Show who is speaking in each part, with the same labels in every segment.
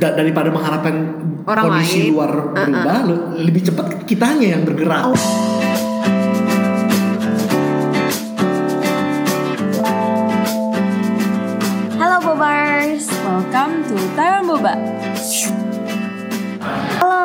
Speaker 1: da- daripada mengharapkan
Speaker 2: Orang
Speaker 1: kondisi
Speaker 2: lain.
Speaker 1: luar berubah, le- lebih cepat kitanya yang bergerak.
Speaker 2: Halo Bobars, welcome to Taiwan Boba.
Speaker 3: Halo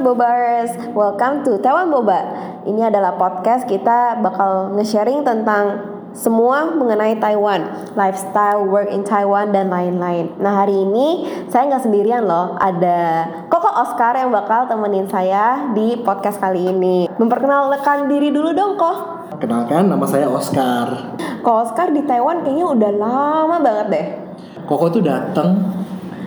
Speaker 3: Bobers, welcome to Taiwan Boba. Ini adalah podcast kita bakal nge-sharing tentang semua mengenai Taiwan, lifestyle, work in Taiwan dan lain-lain. Nah hari ini saya nggak sendirian loh, ada Koko Oscar yang bakal temenin saya di podcast kali ini. Memperkenalkan diri dulu dong Kok.
Speaker 1: Kenalkan, nama saya Oscar.
Speaker 3: Kok Oscar di Taiwan kayaknya udah lama banget deh.
Speaker 1: Koko tuh datang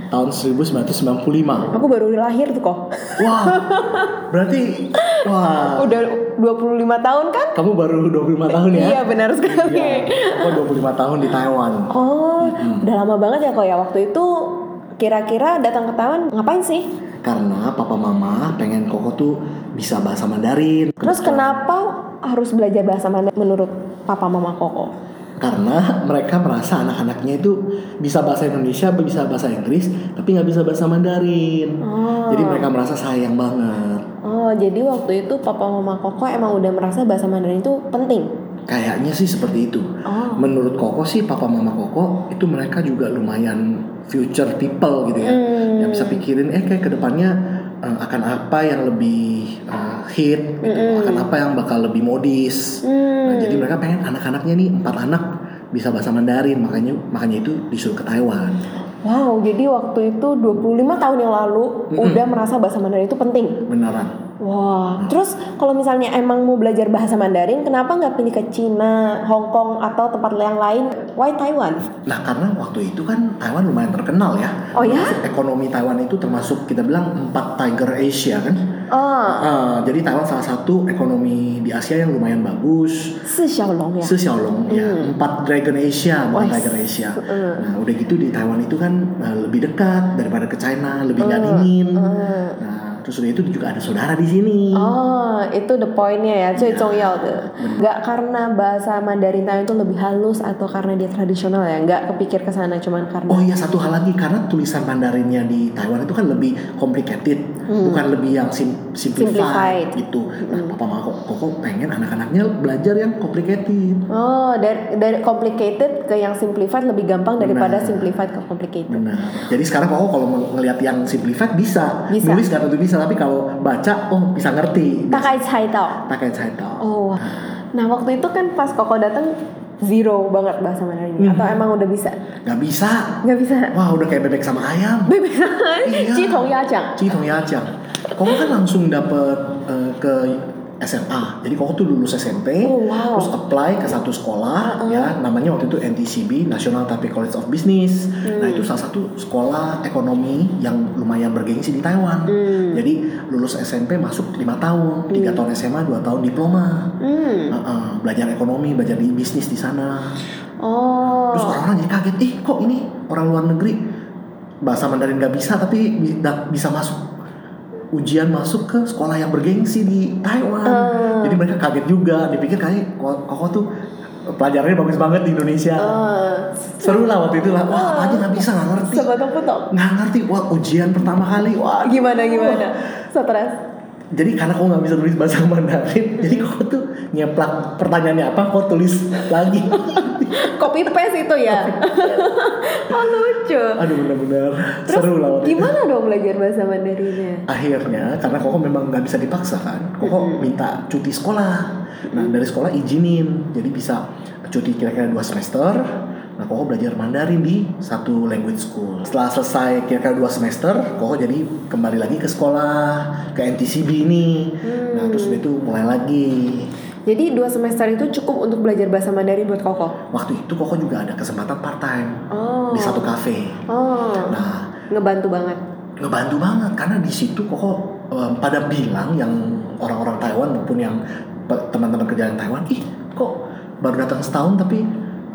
Speaker 1: tahun 1995.
Speaker 3: Aku baru lahir tuh kok.
Speaker 1: Wah, berarti wah,
Speaker 3: Udah 25 tahun kan?
Speaker 1: kamu baru 25 tahun ya?
Speaker 3: Iya benar sekali.
Speaker 1: Iya, Koko 25 tahun di Taiwan.
Speaker 3: Oh, udah lama banget ya kok ya waktu itu kira-kira datang ke Taiwan ngapain sih?
Speaker 1: Karena papa mama pengen Koko tuh bisa bahasa Mandarin.
Speaker 3: Terus kenapa harus belajar bahasa Mandarin menurut papa mama Koko?
Speaker 1: Karena mereka merasa anak-anaknya itu bisa bahasa Indonesia, bisa bahasa Inggris, tapi nggak bisa bahasa Mandarin.
Speaker 3: Oh.
Speaker 1: Jadi mereka merasa sayang banget.
Speaker 3: Oh, jadi waktu itu papa mama Koko emang udah merasa bahasa Mandarin itu penting.
Speaker 1: Kayaknya sih seperti itu.
Speaker 3: Oh.
Speaker 1: Menurut Koko sih, papa mama Koko itu mereka juga lumayan future people gitu ya.
Speaker 3: Hmm.
Speaker 1: Yang bisa pikirin, eh kayak ke depannya eh, akan apa yang lebih eh, hit, gitu. akan apa yang bakal lebih modis.
Speaker 3: Hmm.
Speaker 1: Nah, jadi mereka pengen anak-anaknya nih empat anak bisa bahasa Mandarin, makanya makanya itu disuruh ke Taiwan.
Speaker 3: Wow, jadi waktu itu 25 tahun yang lalu udah merasa bahasa Mandarin itu penting.
Speaker 1: Beneran.
Speaker 3: Wah, terus kalau misalnya emang mau belajar bahasa Mandarin, kenapa nggak pilih ke Cina, Hong Kong atau tempat yang lain? Why Taiwan?
Speaker 1: Nah, karena waktu itu kan Taiwan lumayan terkenal ya.
Speaker 3: Oh ya?
Speaker 1: Ekonomi Taiwan itu termasuk kita bilang empat tiger Asia kan.
Speaker 3: Oh,
Speaker 1: Ah, jadi Taiwan salah satu ekonomi di Asia yang lumayan bagus.
Speaker 3: Si Xiaolong ya.
Speaker 1: Se Xiaolong ya, empat Dragon Asia, bukan
Speaker 3: Wah,
Speaker 1: Tiger Asia.
Speaker 3: mm.
Speaker 1: Nah, udah gitu di Taiwan itu kan eh, lebih dekat daripada ke China, lebih
Speaker 3: Mm,
Speaker 1: nggak dingin. Nah, terus itu juga ada saudara di sini.
Speaker 3: Oh itu the pointnya ya cuy iya, nah, cong tuh. nggak karena bahasa Mandarin Taiwan itu lebih halus atau karena dia tradisional ya? Gak kepikir ke sana cuman karena
Speaker 1: oh iya satu hal lagi karena tulisan Mandarinnya di Taiwan itu kan lebih complicated. Hmm. bukan lebih yang sim simplified,
Speaker 3: simplified.
Speaker 1: Gitu. nah hmm. papa mama kok pengen anak-anaknya belajar yang complicated.
Speaker 3: Oh dari, dari complicated ke yang simplified lebih gampang daripada simplified ke complicated.
Speaker 1: Benar. jadi sekarang kok kalau melihat yang simplified bisa,
Speaker 3: bisa.
Speaker 1: nulis itu bisa bisa tapi kalau baca oh bisa ngerti.
Speaker 3: Takai caitao.
Speaker 1: Takai caitao.
Speaker 3: Oh. Nah. nah, waktu itu kan pas Koko datang zero banget bahasa Mandarin
Speaker 1: hmm.
Speaker 3: atau emang udah bisa?
Speaker 1: Gak bisa.
Speaker 3: Gak bisa.
Speaker 1: Wah, udah kayak bebek sama ayam. Bebek
Speaker 3: sama ayam. Iya.
Speaker 1: Citong yajang. Citong yajang. Koko kan langsung dapet uh, ke SMA. Jadi Koko tuh lulus SMP,
Speaker 3: Oh, wow.
Speaker 1: terus apply ke satu sekolah ya, namanya waktu itu NTCB National Taipei College of Business.
Speaker 3: Hmm.
Speaker 1: Nah itu salah satu sekolah ekonomi yang lumayan bergengsi di Taiwan.
Speaker 3: Hmm.
Speaker 1: Jadi lulus SMP masuk lima tahun, tiga tahun SMA, dua tahun diploma.
Speaker 3: Hmm.
Speaker 1: Heeh, belajar ekonomi, belajar di bisnis di sana.
Speaker 3: Oh.
Speaker 1: Terus orang-orang jadi kaget, ih kok ini orang luar negeri bahasa Mandarin nggak bisa tapi bisa masuk ujian masuk ke sekolah yang bergengsi di Taiwan.
Speaker 3: Ah.
Speaker 1: Jadi mereka kaget juga, dipikir kayak kok kok tuh pelajarannya bagus banget di Indonesia.
Speaker 3: Eh,
Speaker 1: Seru lah waktu itu lah, wah apa aja nggak bisa nggak ngerti, nggak ngerti, wah ujian pertama kali, wah
Speaker 3: Gimana gimana? Stres.
Speaker 1: Jadi karena kau nggak bisa tulis bahasa Mandarin, jadi kau tuh nyeplak pertanyaannya apa, kau tulis lagi.
Speaker 3: Copy paste itu ya. oh lucu.
Speaker 1: Aduh benar-benar seru lah waktu itu.
Speaker 3: gimana dong belajar bahasa Mandarinnya?
Speaker 1: akhirnya karena koko memang nggak bisa dipaksa kan koko minta cuti sekolah nah dari sekolah izinin jadi bisa cuti kira-kira dua semester nah koko belajar Mandarin di satu language school setelah selesai kira-kira dua semester koko jadi kembali lagi ke sekolah ke NTCB ini nah terus udah itu mulai lagi
Speaker 3: Jadi dua semester itu cukup untuk belajar bahasa Mandarin buat Koko.
Speaker 1: waktu itu koko juga ada kesempatan part time
Speaker 3: Oh.
Speaker 1: di satu cafe
Speaker 3: Oh.
Speaker 1: nah
Speaker 3: Ngebantu banget.
Speaker 1: ngebantu banget karena di situ koko em, pada bilang yang orang-orang Taiwan maupun yang teman-teman kerja yang Taiwan ih kok baru datang setahun tapi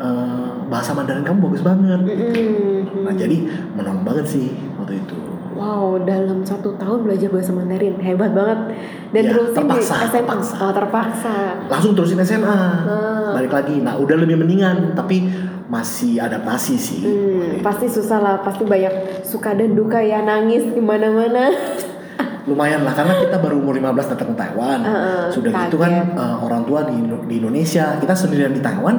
Speaker 1: eh, bahasa Mandarin kamu bagus banget
Speaker 3: Mm-mm.
Speaker 1: nah jadi menolong banget sih waktu itu
Speaker 3: Wow, dalam satu tahun belajar bahasa Mandarin hebat banget. Dan
Speaker 1: Ya,
Speaker 3: terusin
Speaker 1: terpaksa,
Speaker 3: di SMA.
Speaker 1: terpaksa.
Speaker 3: Oh, terpaksa.
Speaker 1: langsung terusin SMA
Speaker 3: Ah.
Speaker 1: balik lagi nah udah lebih mendingan tapi masih adaptasi sih.
Speaker 3: Hmm, pasti susah lah, pasti banyak suka dan duka ya nangis di mana-mana.
Speaker 1: lumayan lah karena kita baru umur 15 datang ke Taiwan.
Speaker 3: Uh,
Speaker 1: Sudah gitu kan uh, orang tua di, di Indonesia, kita sendirian di Taiwan.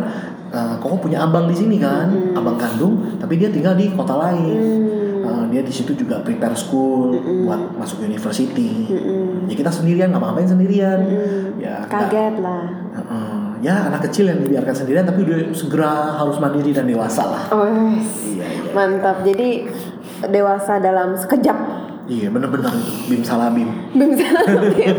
Speaker 1: Uh, kok punya abang di sini kan, abang kandung, tapi dia tinggal di kota lain.
Speaker 3: Hmm.
Speaker 1: Uh, dia di situ juga prepare school buat masuk university.
Speaker 3: Mm-mm.
Speaker 1: Ya kita sendirian, nggak ngapain sendirian.
Speaker 3: Mm-mm.
Speaker 1: Ya
Speaker 3: Kaget lah.
Speaker 1: uh, ya anak kecil yang dibiarkan sendirian, tapi udah segera harus mandiri dan dewasa lah.
Speaker 3: Oh,
Speaker 1: Iya, iya.
Speaker 3: mantap. Jadi dewasa dalam sekejap
Speaker 1: Iya, bener-bener itu. Bim salah bim.
Speaker 3: 并不在那边，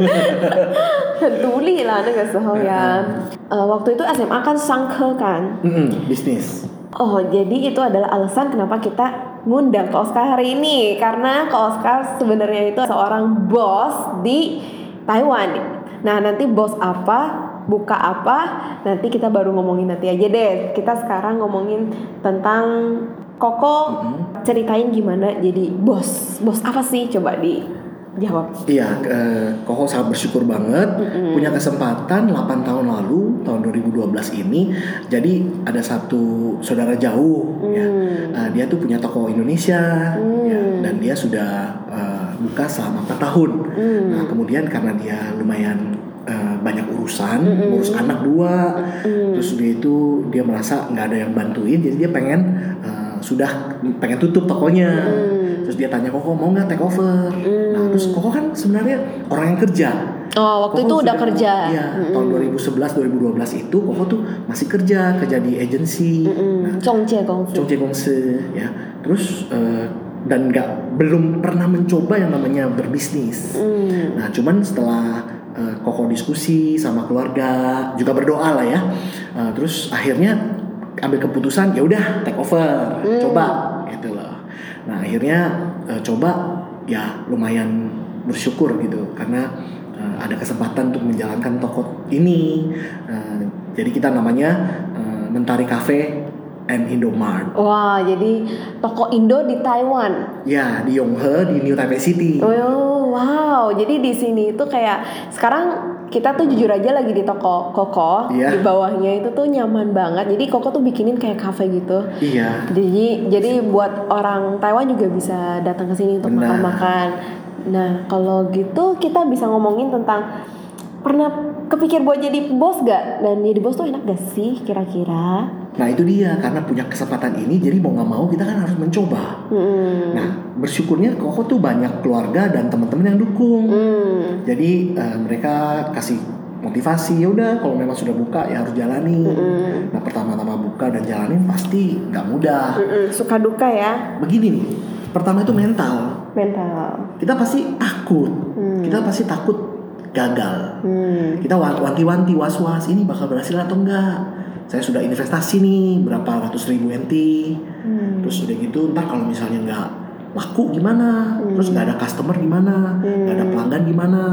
Speaker 3: 很独立啦。那个时候呀，呃waktu itu SMA kan sangke kan.
Speaker 1: Mm-mm, bisnis.
Speaker 3: Oh, jadi itu adalah alasan kenapa kita ngundang ke Oscar hari ini karena ke Oscar sebenarnya itu seorang bos di Taiwan. Nah, nanti bos apa, buka apa, nanti kita baru ngomongin nanti aja deh. Kita sekarang ngomongin tentang Koko ceritain gimana jadi bos. Bos apa sih? Coba dijawab.
Speaker 1: Iya, eh, Koko sangat bersyukur banget punya kesempatan 8 tahun lalu tahun 2012 ini. Jadi ada satu saudara jauh ya. Eh, dia tuh punya toko Indonesia ya, dan dia sudah eh, buka selama 4 tahun. Nah, kemudian karena dia lumayan eh, banyak urusan, ngurus anak dua, terus dia itu dia merasa nggak ada yang bantuin, jadi dia pengen eh, sudah pengen tutup tokonya hmm. terus dia tanya koko mau nggak take over nah, hmm. nah terus koko kan sebenarnya orang yang kerja
Speaker 3: oh waktu
Speaker 1: koko
Speaker 3: itu udah kerja
Speaker 1: iya hmm. tahun 2011 2012 itu koko tuh masih kerja kerja di agensi
Speaker 3: hmm, hmm. nah,
Speaker 1: Chongje Gongsi ya terus uh, dan nggak belum pernah mencoba yang namanya berbisnis
Speaker 3: hmm.
Speaker 1: nah cuman setelah eh, koko diskusi sama keluarga juga berdoa lah ya eh, terus akhirnya ambil keputusan ya udah take over, coba gitu loh. Nah, akhirnya eh, coba ya lumayan bersyukur gitu karena eh, ada kesempatan untuk menjalankan toko ini. Eh, jadi kita namanya eh, Mentari Cafe and Indomart.
Speaker 3: Wah, jadi toko Indo di Taiwan.
Speaker 1: Ya, di Yonghe di New Taipei City.
Speaker 3: Oh, wow. Jadi di sini itu kayak sekarang kita tuh jujur aja lagi di toko Koko.
Speaker 1: Iya.
Speaker 3: Di bawahnya itu tuh nyaman banget. Jadi Koko tuh bikinin kayak cafe gitu.
Speaker 1: Iya.
Speaker 3: Jadi jadi buat orang Taiwan juga bisa datang ke sini untuk makan-makan. Nah, kalau gitu kita bisa ngomongin tentang pernah kepikir buat jadi bos gak? Dan jadi bos tuh enak gak sih kira-kira?
Speaker 1: Nah itu dia karena punya kesempatan ini jadi mau nggak mau kita kan harus mencoba.
Speaker 3: Hmm.
Speaker 1: Nah bersyukurnya Koko tuh banyak keluarga dan teman-teman yang dukung.
Speaker 3: Hmm.
Speaker 1: Jadi eh, mereka kasih motivasi ya udah kalau memang sudah buka ya harus jalani.
Speaker 3: Hmm.
Speaker 1: Nah pertama-tama buka dan jalanin pasti nggak mudah.
Speaker 3: Mm-mm, suka duka ya
Speaker 1: Begini nih, pertama itu mental.
Speaker 3: mental.
Speaker 1: Kita pasti takut.
Speaker 3: Hmm.
Speaker 1: Kita pasti takut gagal.
Speaker 3: Hmm.
Speaker 1: Kita wa- wanti-wanti was-was ini bakal berhasil atau enggak. Saya sudah investasi nih berapa ratus ribu NT.
Speaker 3: Hmm.
Speaker 1: Terus udah gitu ntar kalau misalnya nggak laku gimana? Terus nggak ada customer gimana? Nggak ada pelanggan gimana?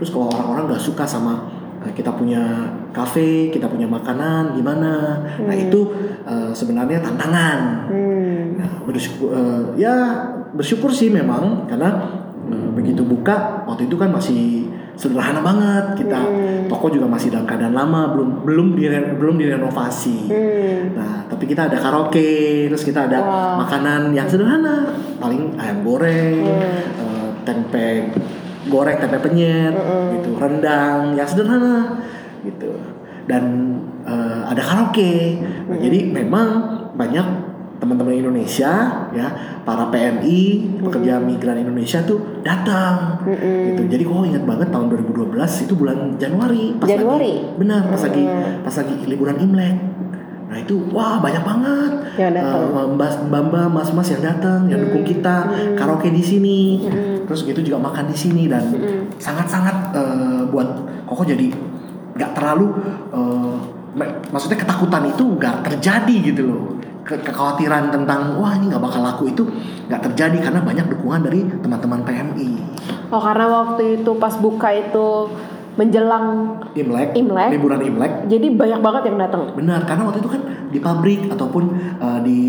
Speaker 1: Terus kalau orang-orang nggak suka sama eh, kita punya kafe, kita punya makanan gimana? Nah itu eh, sebenarnya tantangan.
Speaker 3: Hmm.
Speaker 1: Nah, bersyukur eh, ya bersyukur sih memang karena begitu buka waktu itu kan masih sederhana banget kita toko juga masih dalam keadaan lama belum belum dire, belum direnovasi.
Speaker 3: Hmm.
Speaker 1: Nah tapi kita ada karaoke terus kita ada
Speaker 3: Wah.
Speaker 1: makanan yang sederhana paling ayam goreng, eh, tempe goreng tempe penyet gitu rendang yang sederhana gitu dan eh, ada karaoke Nah, jadi memang banyak teman-teman Indonesia ya para PMI pekerja migran Indonesia tuh datang. Gitu. Jadi kok ingat banget tahun 2012 itu bulan Januari pas
Speaker 3: Januari?
Speaker 1: lagi benar pas lagi pas lagi liburan Imlek. Nah itu wah banyak banget.
Speaker 3: Yang datang.
Speaker 1: Eh, mbak mbak mas-mas yang datang yang dukung kita karaoke di sini terus gitu juga makan di sini dan sangat-sangat eh, buat koko jadi nggak terlalu mak- maksudnya ketakutan itu nggak terjadi gitu loh Ke- kekhawatiran tentang wah ini nggak bakal laku itu nggak terjadi karena banyak dukungan dari teman-teman PMI
Speaker 3: Oh karena waktu itu pas buka itu menjelang
Speaker 1: Imlek,
Speaker 3: Imlek.
Speaker 1: liburan Imlek
Speaker 3: jadi banyak banget yang datang.
Speaker 1: Benar, karena waktu itu kan di pabrik ataupun uh, di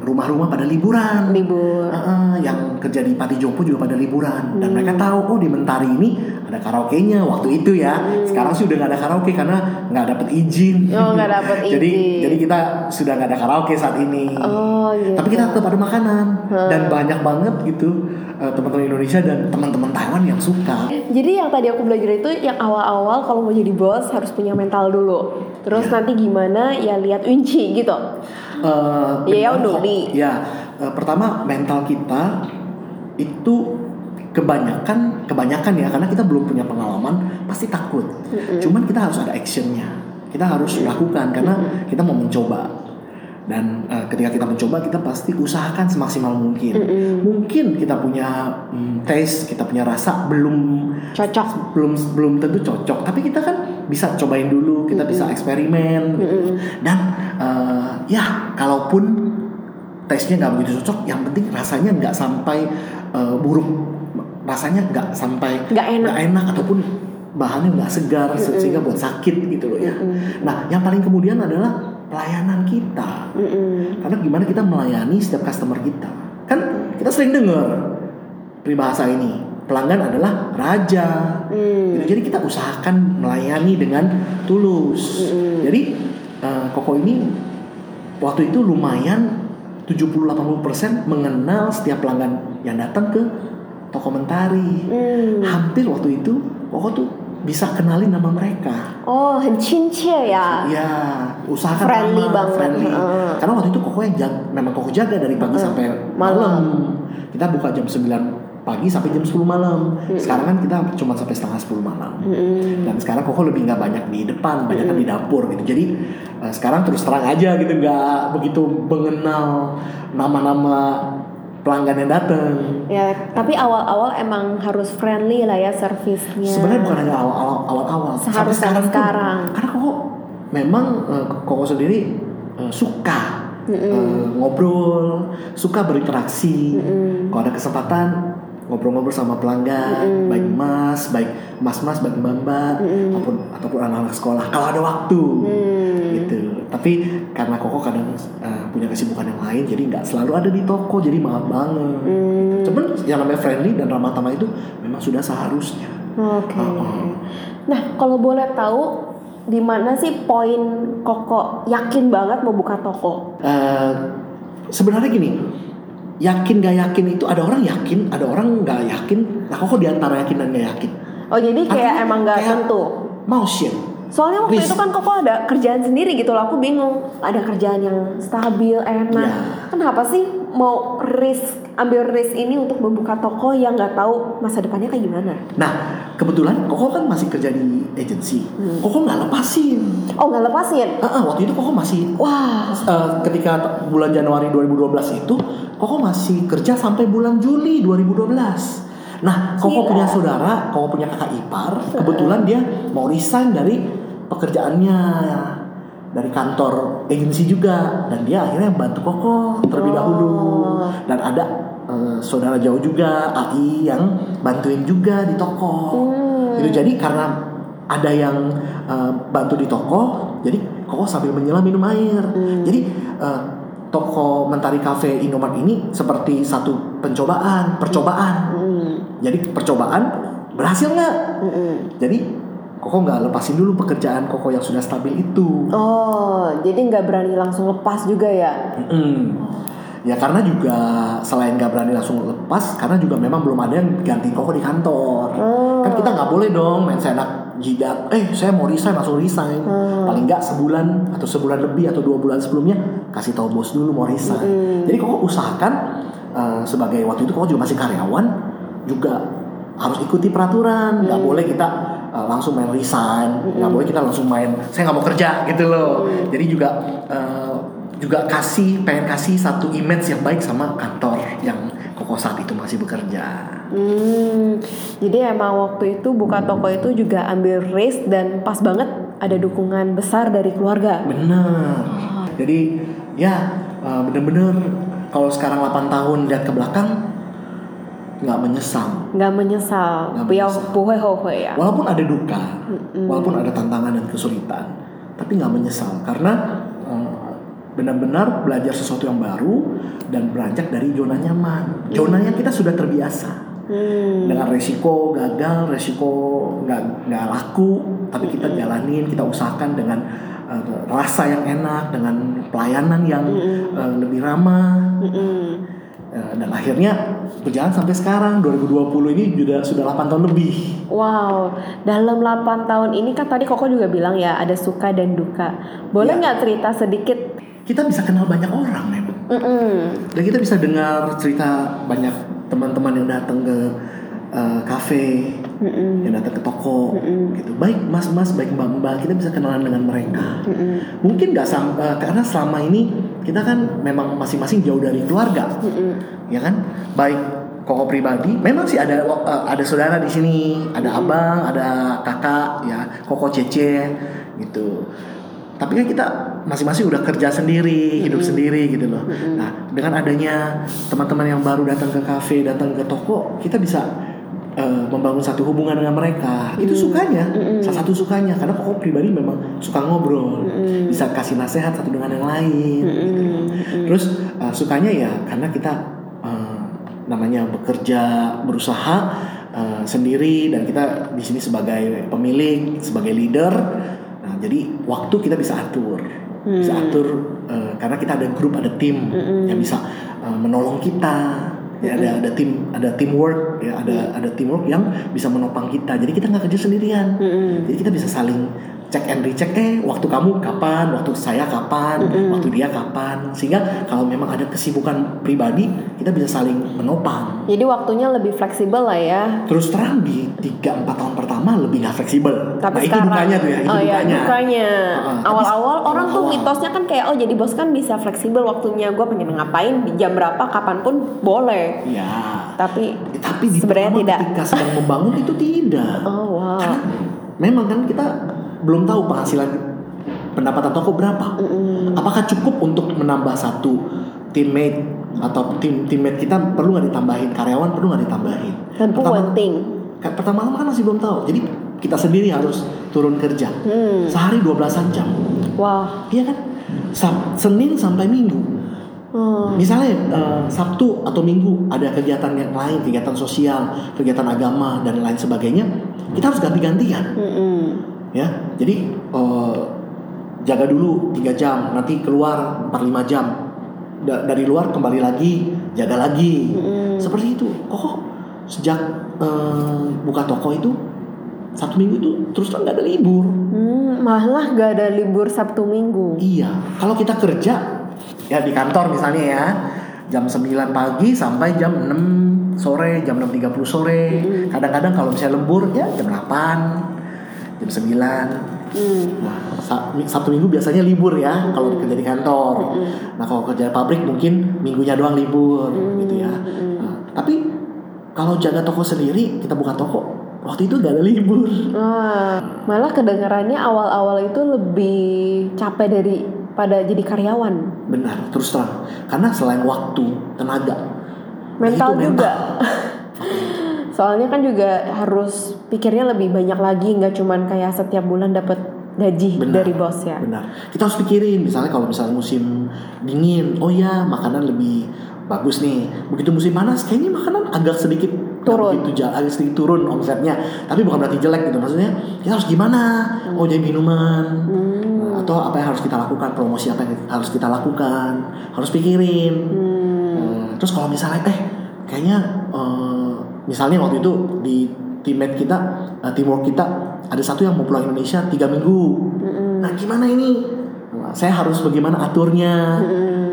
Speaker 1: rumah-rumah pada liburan.
Speaker 3: libur
Speaker 1: Heeh, yang kerja di Pati Jompo juga pada liburan dan mereka tahu oh di Mentari ini ada karaoke-nya waktu itu ya. Sekarang sih udah nggak ada karaoke karena nggak dapet izin.
Speaker 3: Oh, nggak dapet
Speaker 1: jadi
Speaker 3: izin.
Speaker 1: jadi kita sudah nggak ada karaoke saat ini.
Speaker 3: oh gitu
Speaker 1: Tapi kita tetap ada makanan dan banyak banget gitu eh, teman-teman Indonesia dan teman-teman Taiwan yang suka.
Speaker 3: Jadi yang tadi aku belajar itu yang awal-awal kalau mau jadi bos harus punya mental dulu. Terus
Speaker 1: Ya.
Speaker 3: nanti gimana ya lihat unci gitu. Iya, ya. Doli.
Speaker 1: Ya, eh, pertama mental kita itu kebanyakan kebanyakan ya karena kita belum punya pengalaman pasti takut. Cuman kita harus ada actionnya. Kita harus lakukan karena kita mau mencoba. Dan eh, ketika kita mencoba kita pasti usahakan semaksimal mungkin. Mungkin kita punya mm, taste, kita punya rasa belum
Speaker 3: Cocok.
Speaker 1: belum belum tentu cocok tapi kita kan bisa cobain dulu kita bisa eksperimen gitu. dan eh, ya kalaupun tesnya nggak begitu cocok yang penting rasanya nggak sampai eh, buruk rasanya nggak sampai
Speaker 3: Nggak enak.
Speaker 1: enak ataupun bahannya nggak segar se- sehingga buat sakit gitu loh ya nah yang paling kemudian adalah pelayanan kita
Speaker 3: Mm-mm.
Speaker 1: karena gimana kita melayani setiap customer kita kan kita sering dengar peribahasa ini pelanggan adalah raja
Speaker 3: Hmm.
Speaker 1: Gitu. jadi kita usahakan melayani dengan tulus jadi eh, koko ini waktu itu lumayan 70-80% mengenal setiap pelanggan yang datang ke dokumentari
Speaker 3: hmm.
Speaker 1: hampir waktu itu Koko tuh bisa kenali nama mereka
Speaker 3: oh cincie ya
Speaker 1: ya usahakan
Speaker 3: friendly
Speaker 1: nama,
Speaker 3: banget
Speaker 1: friendly.
Speaker 3: Uh.
Speaker 1: karena waktu itu Koko yang jaga, memang Koko jaga dari pagi uh. sampai malam.
Speaker 3: malam
Speaker 1: kita buka jam 9 pagi sampai jam 10 malam. -hmm. Sekarang kan kita cuma sampai setengah 10 malam.
Speaker 3: -hmm.
Speaker 1: Dan sekarang koko lebih nggak banyak di depan, banyak kan -hmm. di dapur gitu. Jadi eh, sekarang terus terang aja gitu nggak begitu mengenal nama-nama pelanggan yang datang.
Speaker 3: Ya, tapi awal-awal emang harus friendly lah ya servisnya.
Speaker 1: Sebenarnya bukan hanya awal-awal, awal-awal. Sampai
Speaker 3: Seharusnya
Speaker 1: sekarang,
Speaker 3: sekarang.
Speaker 1: Karena koko memang eh, koko sendiri eh, suka eh, ngobrol, suka berinteraksi. Kalau ada kesempatan ngobrol-ngobrol sama pelanggan, baik mas, baik mas-mas, baik mbak-mbak, ataupun ataupun anak-anak sekolah. Kalau ada waktu,
Speaker 3: Hmm.
Speaker 1: gitu. Tapi karena koko kadang eh, punya kesibukan yang lain, jadi nggak selalu ada di toko, jadi maaf banget.
Speaker 3: Hmm.
Speaker 1: Cuman yang namanya friendly dan ramah tamah itu memang sudah seharusnya.
Speaker 3: Oke.
Speaker 1: Heeh.
Speaker 3: Nah, kalau boleh tahu di mana sih poin Koko yakin banget mau buka toko?
Speaker 1: Eh, sebenarnya gini, yakin gak yakin itu ada orang yakin, ada orang nggak yakin. Nah, kok di antara yakin dan gak yakin?
Speaker 3: Oh, jadi kayak
Speaker 1: Artinya
Speaker 3: emang
Speaker 1: kayak
Speaker 3: tentu.
Speaker 1: Motion.
Speaker 3: Soalnya waktu
Speaker 1: Risk.
Speaker 3: itu kan Koko ada kerjaan sendiri gitu loh. Aku bingung. Ada kerjaan yang stabil, enak.
Speaker 1: Ya.
Speaker 3: Kenapa sih mau risk ambil risk ini untuk membuka toko yang nggak tahu masa depannya kayak gimana?
Speaker 1: Nah, kebetulan Koko kan masih kerja di agensi. Koko nggak lepasin.
Speaker 3: Oh, nggak lepasin?
Speaker 1: Ah, ah, waktu itu Koko masih
Speaker 3: Wah,
Speaker 1: eh, ketika bulan Januari 2012 itu Koko masih kerja sampai bulan Juli 2012. Nah, Koko
Speaker 3: Gila.
Speaker 1: punya saudara, Koko punya kakak ipar. Kebetulan dia mau resign dari pekerjaannya dari kantor agensi juga dan dia akhirnya bantu Koko terlebih
Speaker 3: Oh.
Speaker 1: dahulu. Dan ada eh, saudara jauh juga AI yang bantuin juga di toko.
Speaker 3: Hmm.
Speaker 1: Itu jadi karena ada yang eh, bantu di toko, jadi Koko sambil menyelam minum air. Jadi eh, toko Mentari Cafe Indomaret ini seperti satu pencobaan, percobaan.
Speaker 3: Hmm.
Speaker 1: Jadi percobaan berhasil nggak?
Speaker 3: Mm-mm.
Speaker 1: Jadi Koko nggak lepasin dulu pekerjaan Koko yang sudah stabil itu.
Speaker 3: Oh, jadi nggak berani langsung lepas juga ya?
Speaker 1: Mm-mm. Ya karena juga selain nggak berani langsung lepas, karena juga memang belum ada yang ganti Koko di kantor.
Speaker 3: Oh.
Speaker 1: Kan kita nggak boleh dong main seenak jidat. Eh saya mau resign langsung resign. Paling nggak sebulan atau sebulan lebih atau dua bulan sebelumnya kasih tahu bos dulu mau resign. Jadi Koko usahakan eh, sebagai waktu itu Koko juga masih karyawan juga harus ikuti peraturan. Nggak boleh kita eh, langsung main resign. Nggak boleh kita langsung main saya nggak mau kerja gitu loh. Jadi juga eh, juga kasih pengen kasih satu image yang baik sama kantor yang Koko saat itu masih bekerja.
Speaker 3: Hmm, jadi emang waktu itu buka toko itu juga ambil risk dan pas banget ada dukungan besar dari keluarga.
Speaker 1: Bener. Jadi ya eh, bener-bener kalau sekarang 8 tahun lihat ke belakang nggak menyesal.
Speaker 3: Nggak menyesal. Puhai ya.
Speaker 1: Walaupun ada duka mm -hmm. walaupun ada tantangan dan kesulitan tapi nggak menyesal. Karena eh, benar-benar belajar sesuatu yang baru dan beranjak dari zona nyaman. Zona yang kita sudah terbiasa.
Speaker 3: Hmm.
Speaker 1: dengan resiko gagal, resiko nggak nggak laku, tapi kita jalanin, kita usahakan dengan uh, rasa yang enak, dengan pelayanan yang uh, lebih ramah.
Speaker 3: Hmm.
Speaker 1: Uh, dan akhirnya berjalan sampai sekarang 2020 ini juga sudah 8 tahun lebih.
Speaker 3: Wow, dalam 8 tahun ini kan tadi Koko juga bilang ya ada suka dan duka. Boleh
Speaker 1: Ya.
Speaker 3: nggak cerita sedikit?
Speaker 1: Kita bisa kenal banyak orang memang.
Speaker 3: Mm-mm.
Speaker 1: Dan kita bisa dengar cerita banyak teman-teman yang datang ke uh, kafe,
Speaker 3: Mm-mm.
Speaker 1: yang datang ke toko,
Speaker 3: Mm-mm.
Speaker 1: gitu. Baik mas-mas, baik mbak-mbak, kita bisa kenalan dengan mereka.
Speaker 3: Mm-mm.
Speaker 1: Mungkin nggak sam- uh, karena selama ini kita kan memang masing-masing jauh dari keluarga,
Speaker 3: Mm-mm.
Speaker 1: ya kan? Baik koko pribadi, memang sih ada uh, ada saudara di sini, ada abang, ada kakak, ya, koko cece, gitu. Tapi kan kita masing-masing udah kerja sendiri, hidup sendiri gitu loh. Nah, dengan adanya teman-teman yang baru datang ke kafe, datang ke toko, kita bisa uh, membangun satu hubungan dengan mereka. Itu sukanya, salah satu sukanya. Karena koko pribadi memang suka ngobrol, bisa kasih nasihat satu dengan yang lain. gitu loh. Terus uh, sukanya ya karena kita uh, namanya bekerja, berusaha uh, sendiri dan kita di sini sebagai pemilik, sebagai leader. Nah, jadi waktu kita bisa atur, bisa atur uh, karena kita ada grup, ada tim yang bisa uh, menolong kita. Ya, ada ada tim, ada teamwork, ya ada ada teamwork yang bisa menopang kita. Jadi kita nggak kerja sendirian. Jadi kita bisa saling cek and recheck eh waktu kamu kapan, waktu saya kapan, waktu dia kapan. Sehingga kalau memang ada kesibukan pribadi, kita bisa saling menopang.
Speaker 3: Jadi waktunya lebih fleksibel lah ya.
Speaker 1: Terus terang di 3 4 tahun pertama lebih nggak fleksibel.
Speaker 3: Tapi
Speaker 1: nah, itu
Speaker 3: sekarang
Speaker 1: dukanya tuh ya, itu
Speaker 3: oh ya
Speaker 1: dukanya.
Speaker 3: dukanya.
Speaker 1: Heeh, tapi
Speaker 3: Awal-awal orang tuh
Speaker 1: awal-awal.
Speaker 3: mitosnya kan kayak oh jadi bos kan bisa fleksibel waktunya. Gue pengen ngapain di jam berapa kapan pun boleh.
Speaker 1: Ya.
Speaker 3: Tapi
Speaker 1: Tapi di
Speaker 3: Sebenarnya tidak.
Speaker 1: ketika sedang membangun itu tidak.
Speaker 3: oh wow.
Speaker 1: Karena memang kan kita belum tahu penghasilan pendapatan toko berapa. Apakah cukup untuk menambah satu teammate atau tim teammate kita perlu nggak ditambahin karyawan perlu nggak ditambahin.
Speaker 3: One thing.
Speaker 1: ka- pertama-tama kan masih belum tahu. Jadi kita sendiri harus turun kerja.
Speaker 3: Hmm.
Speaker 1: Sehari 12 jam.
Speaker 3: Wah.
Speaker 1: Iya kan? Sab- Senin sampai Minggu.
Speaker 3: Hmm.
Speaker 1: Misalnya eh, Sabtu atau Minggu ada kegiatan yang lain, kegiatan sosial, kegiatan agama dan lain sebagainya, kita harus ganti-gantian
Speaker 3: Mm-mm.
Speaker 1: Ya jadi eh, jaga dulu tiga jam nanti keluar 4-5 jam. Da- dari luar kembali lagi jaga lagi. Seperti itu. Kok sejak eh, buka toko itu satu minggu itu terus terang nggak ada libur.
Speaker 3: Hmm, malah gak ada libur Sabtu Minggu.
Speaker 1: iya. Kalau kita kerja ya di kantor misalnya ya jam 9 pagi sampai jam 6 sore jam 6.30 sore. Kadang-kadang kalau misalnya lembur ya jam 8 jam 9
Speaker 3: Hmm.
Speaker 1: Nah, Sa- Sabtu Minggu biasanya libur ya kalau kerja di kantor. Nah, kalau kerja di pabrik mungkin minggunya doang libur gitu ya. Nah, tapi kalau jaga toko sendiri, kita buka toko, waktu itu gak ada libur.
Speaker 3: Wah, malah kedengarannya awal-awal itu lebih capek dari pada jadi karyawan.
Speaker 1: Benar, terus terang. Karena selain waktu, tenaga,
Speaker 3: Mental
Speaker 1: itu
Speaker 3: juga. Soalnya kan juga harus pikirnya lebih banyak lagi, nggak cuman kayak setiap bulan dapat gaji
Speaker 1: Benar.
Speaker 3: dari bos ya.
Speaker 1: Benar. Kita harus pikirin, misalnya kalau misalnya musim dingin, oh ya makanan lebih bagus nih. Begitu musim panas, kayaknya makanan agak sedikit
Speaker 3: Turun.
Speaker 1: begitu ja- agak sedikit turun omsetnya. Tapi bukan berarti jelek gitu. Maksudnya kita harus gimana? Oh jadi minuman. Nah, atau apa yang harus kita lakukan? Promosi apa yang harus kita lakukan? Harus pikirin. Eh, terus kalau misalnya eh kayaknya eh, misalnya waktu itu di teammate kita, eh, teamwork kita ada satu yang mau pulang Indonesia tiga minggu. Nah gimana ini? Nah, saya harus bagaimana aturnya?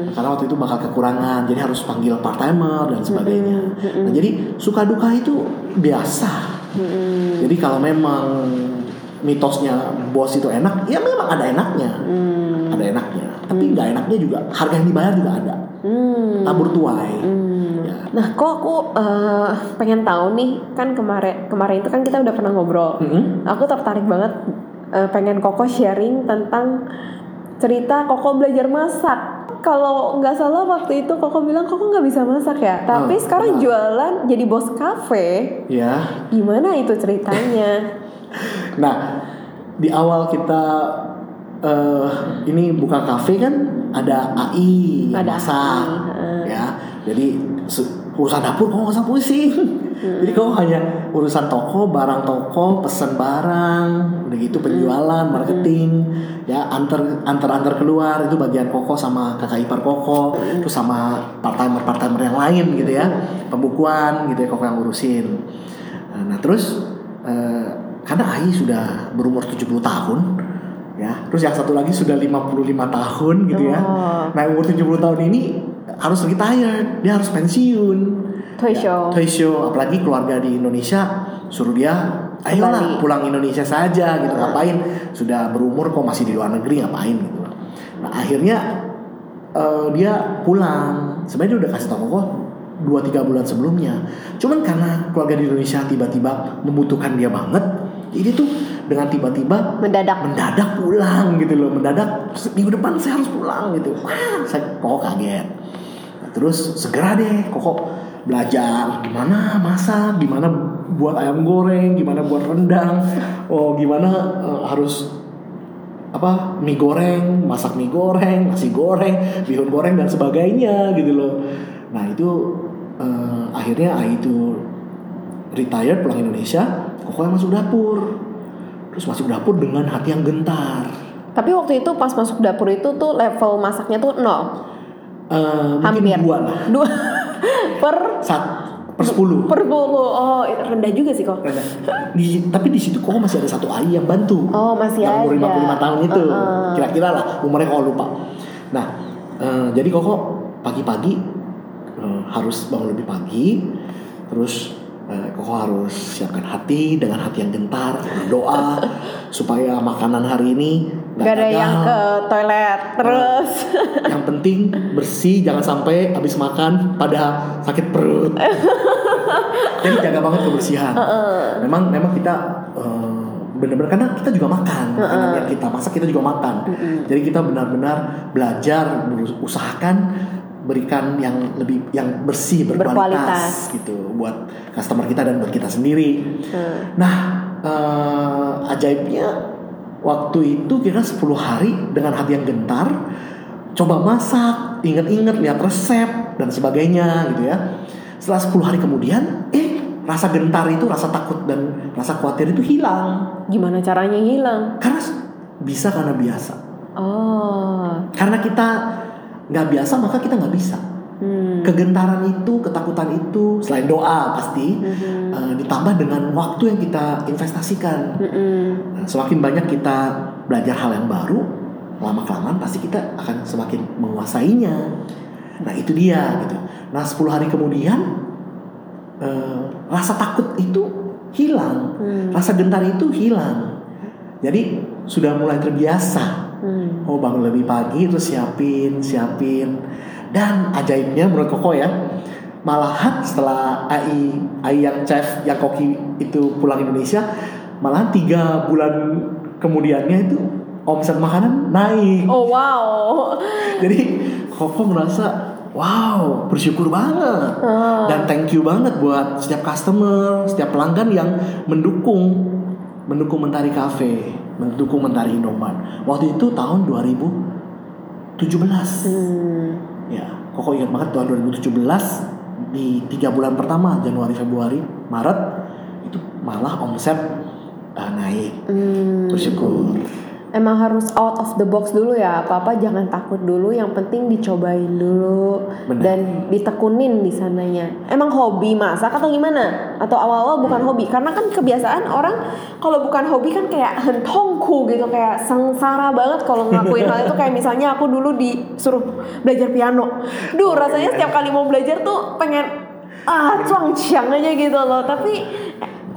Speaker 1: Karena waktu itu bakal kekurangan, jadi harus panggil part timer dan sebagainya. Nah jadi suka duka itu biasa. Jadi kalau memang mitosnya bos itu enak, ya memang ada enaknya, ada enaknya. Tapi nggak enaknya juga harga yang dibayar juga ada.
Speaker 3: Hmm.
Speaker 1: Tabur tuai. Ya.
Speaker 3: Nah, kok aku eh, pengen tahu nih, kan kemarin kemarin itu kan kita udah pernah ngobrol.
Speaker 1: Mm-mm.
Speaker 3: Aku tertarik banget eh, pengen Koko sharing tentang cerita Koko belajar masak. Kalau nggak salah waktu itu Koko bilang Koko nggak bisa masak ya. Tapi
Speaker 1: Ah,
Speaker 3: sekarang
Speaker 1: benar.
Speaker 3: jualan jadi bos kafe.
Speaker 1: Ya.
Speaker 3: Gimana itu ceritanya?
Speaker 1: Nah, di awal kita eh ini buka kafe kan ada AI
Speaker 3: Ada
Speaker 1: masak
Speaker 3: AI,
Speaker 1: ya jadi se- urusan dapur kok nggak usah pusing
Speaker 3: Hmm.
Speaker 1: jadi kau hanya urusan toko barang toko pesen barang udah gitu penjualan
Speaker 3: Hmm.
Speaker 1: marketing ya antar antar antar keluar itu bagian koko sama kakak ipar koko
Speaker 3: Hmm.
Speaker 1: terus sama part timer part timer yang lain gitu ya pembukuan gitu ya koko yang ngurusin Nah, nah terus eh, karena Ai sudah berumur 70 tahun ya terus yang satu lagi sudah 55 tahun gitu ya.
Speaker 3: Oh.
Speaker 1: nah umur 70 tahun ini harus retired dia harus pensiun.
Speaker 3: Toy
Speaker 1: Ya,
Speaker 3: show.
Speaker 1: apalagi keluarga di Indonesia suruh dia ayolah pulang Indonesia saja gitu. Ngapain? Sudah berumur kok masih di luar negeri ngapain? gitu. Nah akhirnya eh, dia pulang. Sebenarnya dia udah kasih tau kok dua tiga bulan sebelumnya. Cuman karena keluarga di Indonesia tiba-tiba membutuhkan dia banget jadi tuh dengan tiba-tiba
Speaker 3: Mendadak.
Speaker 1: mendadak pulang gitu loh. Mendadak minggu depan saya harus pulang gitu. Wah saya kok kaget. Nah, terus segera deh koko belajar gimana masak gimana buat ayam goreng gimana buat rendang. Oh gimana eh, harus apa mie goreng masak mie goreng nasi goreng bihun goreng dan sebagainya gitu loh. Nah itu eh, akhirnya itu retired pulang Indonesia koko yang masuk dapur terus masuk dapur dengan hati yang gentar
Speaker 3: Tapi waktu itu pas masuk dapur itu tuh level masaknya tuh nol.
Speaker 1: Mungkin
Speaker 3: Hampir.
Speaker 1: dua lah
Speaker 3: Dua per
Speaker 1: sat per sepuluh
Speaker 3: per puluh. Oh, rendah juga sih kok.
Speaker 1: di, tapi di situ kok masih ada satu AI yang bantu
Speaker 3: Oh, masih
Speaker 1: yang umur
Speaker 3: ada.
Speaker 1: 55 tahun itu
Speaker 3: Uh-uh.
Speaker 1: kira-kira lah umurnya kalau lupa nah eh, jadi koko pagi-pagi eh, harus bangun lebih pagi terus koko harus siapkan hati dengan hati yang gentar berdoa supaya makanan hari ini
Speaker 3: Gak ada yang ke toilet terus.
Speaker 1: yang penting bersih jangan sampai habis makan pada sakit perut. Jadi jaga banget kebersihan. Memang memang kita eh, benar-benar karena kita juga makan makanan yang kita masak kita juga makan. Jadi kita benar-benar belajar berusahakan berikan yang lebih yang bersih berkualitas,
Speaker 3: Berkualitas.
Speaker 1: gitu buat customer kita dan buat kita sendiri
Speaker 3: Hmm.
Speaker 1: Nah, eh, ajaibnya waktu itu kira 10 hari dengan hati yang gentar, coba masak, inget-inget lihat resep dan sebagainya gitu ya. Setelah 10 hari kemudian, eh rasa gentar itu, rasa takut dan rasa khawatir itu hilang.
Speaker 3: Gimana caranya hilang?
Speaker 1: Karena bisa karena biasa.
Speaker 3: Oh.
Speaker 1: Karena kita nggak biasa maka kita nggak bisa.
Speaker 3: Hmm.
Speaker 1: Kegentaran itu, ketakutan itu, selain doa pasti,
Speaker 3: Mhm.
Speaker 1: eh, ditambah dengan waktu yang kita investasikan.
Speaker 3: Mm-mm.
Speaker 1: Nah, semakin banyak kita belajar hal yang baru, lama kelamaan pasti kita akan semakin menguasainya. Nah itu dia gitu. Nah 10 hari kemudian eh, rasa takut itu hilang,
Speaker 3: Hmm.
Speaker 1: rasa gentar itu hilang. Jadi sudah mulai terbiasa.
Speaker 3: Hmm.
Speaker 1: Oh bangun lebih pagi terus siapin, siapin. Dan ajaibnya menurut Koko ya, malahan setelah AI, AI yang chef, yang koki itu pulang Indonesia, malahan tiga bulan kemudiannya itu omset makanan naik.
Speaker 3: Oh wow.
Speaker 1: Jadi Koko merasa wow bersyukur banget
Speaker 3: Oh.
Speaker 1: dan thank you banget buat setiap customer, setiap pelanggan yang mendukung mendukung Mentari Cafe, mendukung Mentari Indoman. Waktu itu tahun 2017.
Speaker 3: Hmm.
Speaker 1: Ya, Koko ingat banget tahun 2017 di tiga bulan pertama Januari, Februari, Maret itu malah omset uh, naik.
Speaker 3: Hmm.
Speaker 1: Bersyukur.
Speaker 3: Emang harus out of the box dulu ya. Apa-apa jangan takut dulu. Yang penting dicobain dulu
Speaker 1: Benar.
Speaker 3: dan ditekunin di sananya. Emang hobi masak atau gimana? Atau awal-awal bukan hobi? Karena kan kebiasaan orang kalau bukan hobi kan kayak hentongku gitu kayak sengsara banget kalau ngelakuin hal itu kayak misalnya aku dulu disuruh belajar piano. Duh, rasanya setiap kali mau belajar tuh pengen ah cuang ciang aja gitu loh. Tapi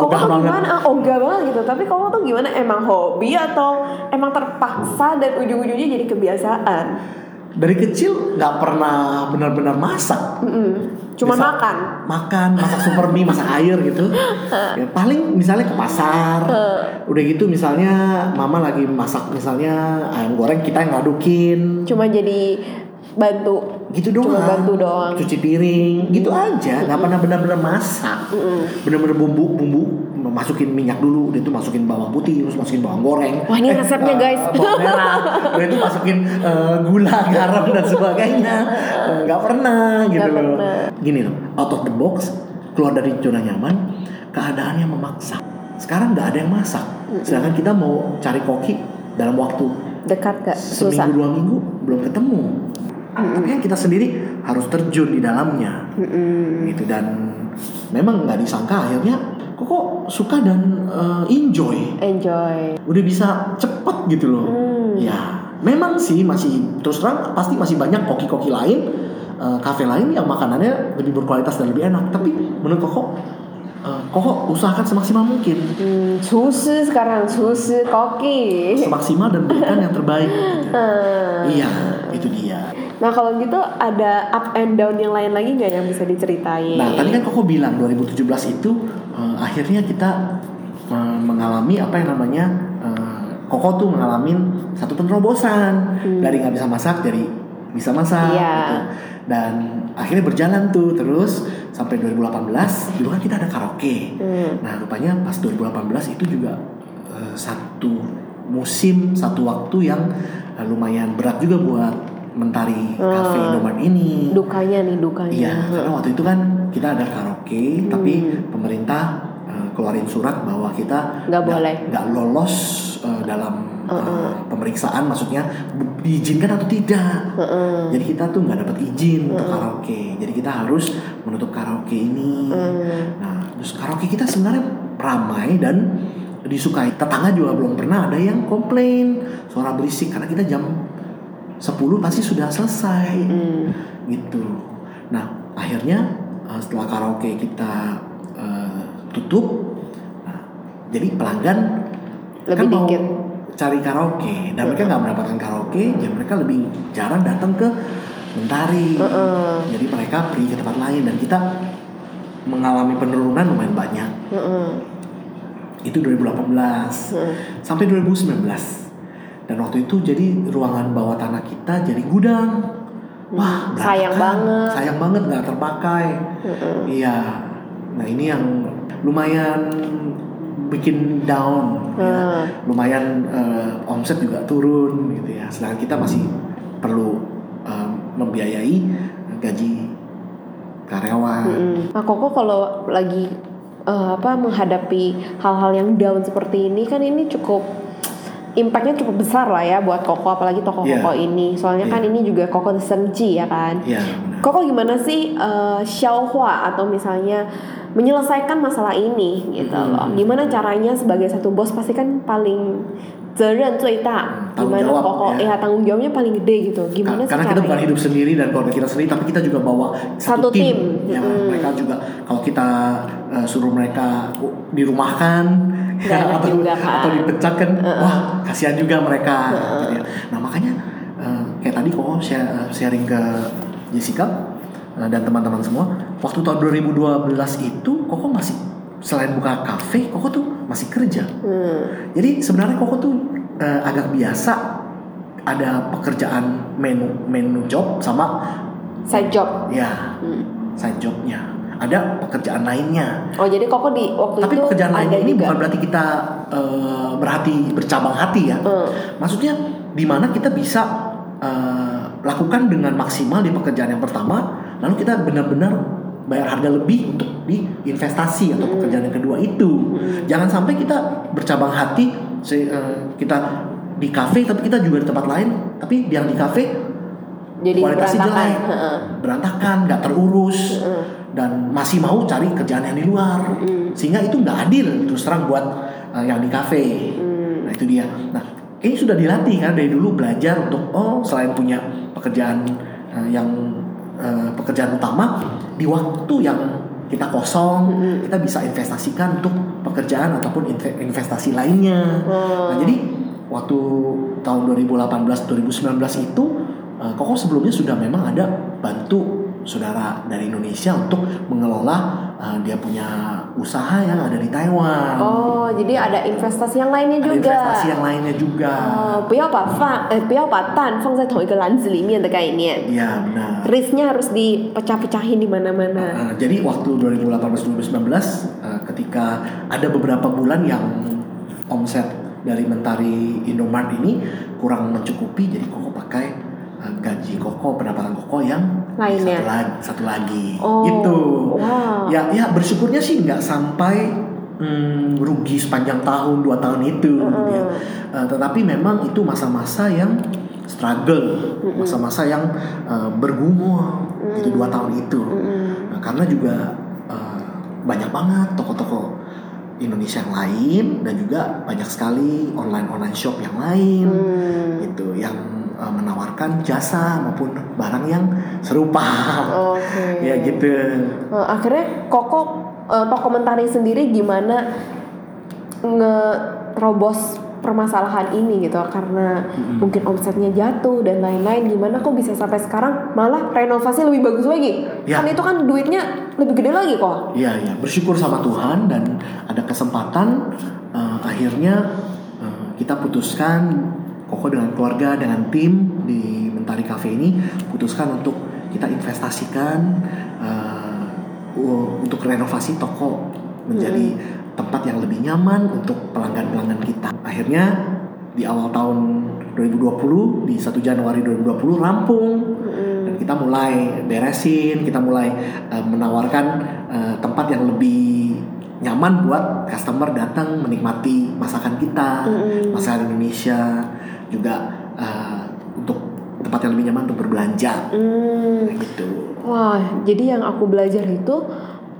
Speaker 3: kok tuh
Speaker 1: banget.
Speaker 3: gimana? Ah, ogah banget gitu. Tapi kok tuh gimana? Emang hobi atau emang terpaksa dan ujung-ujungnya jadi kebiasaan?
Speaker 1: Dari kecil nggak pernah benar-benar masak.
Speaker 3: Mm-mm. Cuma
Speaker 1: Bisa-
Speaker 3: makan.
Speaker 1: makan masak super mie masak air gitu ya, paling misalnya ke pasar udah gitu misalnya mama lagi masak misalnya ayam goreng kita yang ngadukin
Speaker 3: Cuma jadi bantu
Speaker 1: gitu doang.
Speaker 3: Cuma bantu doang.
Speaker 1: Cuci piring, gitu aja. Nggak pernah benar-benar masak. Benar-benar bumbu-bumbu masukin minyak dulu, dia itu masukin bawang putih, terus masukin bawang goreng.
Speaker 3: Wah, ini resepnya,
Speaker 1: eh,
Speaker 3: guys.
Speaker 1: bawang merah, udah itu masukin eh, gula, garam dan sebagainya. Eh, Nggak pernah gitu
Speaker 3: Nggak
Speaker 1: loh.
Speaker 3: pernah.
Speaker 1: Gini loh, out of the box, keluar dari zona nyaman, keadaannya memaksa. Sekarang nggak ada yang masak. Sedangkan kita mau cari koki dalam waktu
Speaker 3: dekat gak susah
Speaker 1: seminggu dua minggu belum ketemu tapi kan kita sendiri harus terjun di dalamnya. Gitu dan memang nggak disangka akhirnya kok kok suka dan eh, enjoy.
Speaker 3: Enjoy.
Speaker 1: Udah bisa cepet gitu loh. Ya memang sih masih terus terang pasti masih banyak koki-koki lain eh, kafe lain yang makanannya lebih berkualitas dan lebih enak. Tapi menurut koko koko usahakan semaksimal mungkin.
Speaker 3: Hmm, susu sekarang susu koki.
Speaker 1: Semaksimal dan berikan yang terbaik. Gitu.
Speaker 3: Hmm.
Speaker 1: iya itu dia
Speaker 3: nah kalau gitu ada up and down yang lain lagi nggak yang bisa diceritain
Speaker 1: Nah, tadi kan Koko bilang 2017 itu eh, akhirnya kita eh, mengalami apa yang namanya eh, Koko tuh ngalamin satu penerobosan dari nggak bisa masak jadi bisa masak
Speaker 3: Iya.
Speaker 1: gitu. Dan akhirnya berjalan tuh terus sampai 2018 dulu kan kita ada karaoke.
Speaker 3: Hmm.
Speaker 1: Nah, rupanya pas 2018 itu juga eh, satu musim, satu waktu yang lumayan berat juga buat mentari cafe
Speaker 3: Hmm.
Speaker 1: Indomaret ini.
Speaker 3: dukanya nih dukanya
Speaker 1: Iya, karena waktu itu kan kita ada karaoke, tapi pemerintah eh, keluarin surat bahwa kita
Speaker 3: Nggak boleh.
Speaker 1: nggak lolos eh, dalam eh, pemeriksaan, maksudnya diizinkan atau tidak.
Speaker 3: Heeh.
Speaker 1: Jadi kita tuh nggak dapat izin untuk karaoke, jadi kita harus menutup karaoke ini. Nah, terus karaoke kita sebenarnya ramai dan disukai. Tetangga juga belum pernah ada yang komplain suara berisik karena kita jam 10 pasti sudah selesai
Speaker 3: Hmm.
Speaker 1: gitu. Nah akhirnya uh, setelah karaoke kita uh, tutup, nah, jadi pelanggan
Speaker 3: Lebih
Speaker 1: kan mau
Speaker 3: dikit.
Speaker 1: cari karaoke dan mereka nggak mendapatkan karaoke, jadi mereka lebih jarang datang ke Mentari. Jadi mereka pergi ke tempat lain dan kita mengalami penurunan lumayan banyak.
Speaker 3: Heeh.
Speaker 1: Itu 2018 sampai 2019. Dan waktu itu jadi ruangan bawah tanah kita jadi gudang. Wah,
Speaker 3: Hmm, sayang
Speaker 1: berantakan.
Speaker 3: banget.
Speaker 1: Sayang banget nggak terpakai. Iya. Nah ini yang lumayan bikin down. ya.
Speaker 3: Hmm.
Speaker 1: Lumayan eh, omset juga turun gitu ya. Sedangkan kita masih perlu eh, membiayai gaji karyawan.
Speaker 3: Mm. Nah, Koko kalau lagi eh, apa menghadapi hal-hal yang down seperti ini kan ini cukup impactnya cukup besar lah ya buat Koko apalagi toko Koko
Speaker 1: Iya.
Speaker 3: ini. Soalnya kan
Speaker 1: Iya.
Speaker 3: ini juga Koko Senji ya kan.
Speaker 1: Iya. benar.
Speaker 3: Koko gimana sih uh, xiaohua atau misalnya menyelesaikan masalah ini gitu
Speaker 1: Hmm.
Speaker 3: loh. Gimana caranya sebagai satu bos pasti kan paling zeren
Speaker 1: tanggung
Speaker 3: Gimana
Speaker 1: jawab,
Speaker 3: Koko
Speaker 1: ya.
Speaker 3: ya tanggung jawabnya paling gede gitu. Gimana
Speaker 1: karena kita bukan hidup sendiri dan keluarga kita sendiri tapi kita juga bawa
Speaker 3: Satu
Speaker 1: satu,
Speaker 3: tim.
Speaker 1: tim, ya
Speaker 3: Mm.
Speaker 1: mereka juga kalau kita uh, suruh mereka dirumahkan
Speaker 3: Enak
Speaker 1: atau
Speaker 3: juga, kan.
Speaker 1: atau dipecat kan wah kasihan juga mereka gitu ya. nah makanya uh, kayak tadi kok uh, sharing ke Jessica uh, dan teman-teman semua waktu tahun 2012 itu Koko masih selain buka kafe Koko tuh masih kerja
Speaker 3: Hmm.
Speaker 1: jadi sebenarnya Koko tuh eh, agak biasa ada pekerjaan menu menu job sama
Speaker 3: Side job.
Speaker 1: ya
Speaker 3: Hmm.
Speaker 1: side jobnya. Ada pekerjaan lainnya.
Speaker 3: Oh jadi Koko di waktu
Speaker 1: Tapi
Speaker 3: itu
Speaker 1: pekerjaan lainnya ini
Speaker 3: juga.
Speaker 1: bukan berarti kita eh, berhati bercabang hati ya.
Speaker 3: Hmm.
Speaker 1: Maksudnya di mana kita bisa eh, lakukan dengan maksimal di pekerjaan yang pertama, lalu kita benar-benar bayar harga lebih untuk di investasi atau pekerjaan yang kedua itu. Jangan sampai kita bercabang hati, se- eh, kita di kafe tapi kita juga di tempat lain, tapi yang di kafe
Speaker 3: Jadi
Speaker 1: kualitasnya
Speaker 3: berantakan.
Speaker 1: jelek, berantakan, nggak terurus,
Speaker 3: Heeh.
Speaker 1: Dan masih mau cari kerjaan yang di luar, sehingga itu nggak adil terus terang buat eh, yang di kafe.
Speaker 3: Hmm.
Speaker 1: Nah itu dia. Nah ini sudah dilatih kan dari dulu belajar untuk oh selain punya pekerjaan eh, yang eh, pekerjaan utama di waktu yang kita kosong kita bisa investasikan untuk pekerjaan ataupun inve- investasi lainnya.
Speaker 3: Oh.
Speaker 1: Nah jadi waktu tahun 2018-2019 itu eh, Koko sebelumnya sudah memang ada bantu saudara dari Indonesia untuk mengelola uh, dia punya usaha yang ada di Taiwan.
Speaker 3: Oh, jadi ada investasi yang lainnya
Speaker 1: Ada
Speaker 3: juga.
Speaker 1: investasi yang lainnya juga.
Speaker 3: 哦，不要把饭，呃，不要把蛋放在同一个篮子里面的概念。
Speaker 1: Iya benar.
Speaker 3: Risknya harus dipecah-pecahin di mana-mana.
Speaker 1: Uh, jadi waktu 2018-2019 uh, ketika ada beberapa bulan yang omset dari Mentari Indomart ini kurang mencukupi, jadi Koko pakai uh, gaji Koko pendapatan Koko yang
Speaker 3: Lainnya.
Speaker 1: satu lagi, satu lagi.
Speaker 3: Oh,
Speaker 1: Itu.
Speaker 3: wow.
Speaker 1: Ya, ya bersyukurnya sih nggak sampai hmm, rugi sepanjang tahun dua tahun itu. gitu ya. Uh, tetapi memang itu masa-masa yang struggle, masa-masa yang uh, bergumul itu dua tahun itu. Nah, karena juga uh, banyak banget toko-toko Indonesia yang lain dan juga banyak sekali online-online shop yang lain
Speaker 3: Hmm.
Speaker 1: gitu yang uh, menawarkan jasa maupun barang yang serupa.
Speaker 3: Oke.
Speaker 1: ya gitu.
Speaker 3: Eh, akhirnya Koko eh, toko mentari sendiri gimana ngerobos permasalahan ini gitu karena mungkin omsetnya jatuh dan lain-lain gimana kok bisa sampai sekarang malah renovasi lebih bagus lagi
Speaker 1: Ya.
Speaker 3: kan itu kan duitnya lebih gede lagi kok
Speaker 1: Iya, iya. Bersyukur sama Tuhan dan ada kesempatan eh, akhirnya eh, kita putuskan Koko dengan keluarga dengan tim di Mentari Cafe ini putuskan untuk kita investasikan eh, u- untuk renovasi toko menjadi tempat yang lebih nyaman untuk pelanggan-pelanggan kita. Akhirnya di awal tahun 2020 di 1 Januari 2020 rampung. Dan kita mulai beresin, kita mulai eh, menawarkan eh, tempat yang lebih nyaman buat customer datang menikmati masakan kita, masakan Indonesia, juga eh, untuk tempat yang lebih nyaman untuk berbelanja,
Speaker 3: Hmm.
Speaker 1: Gitu.
Speaker 3: Wah, jadi yang aku belajar itu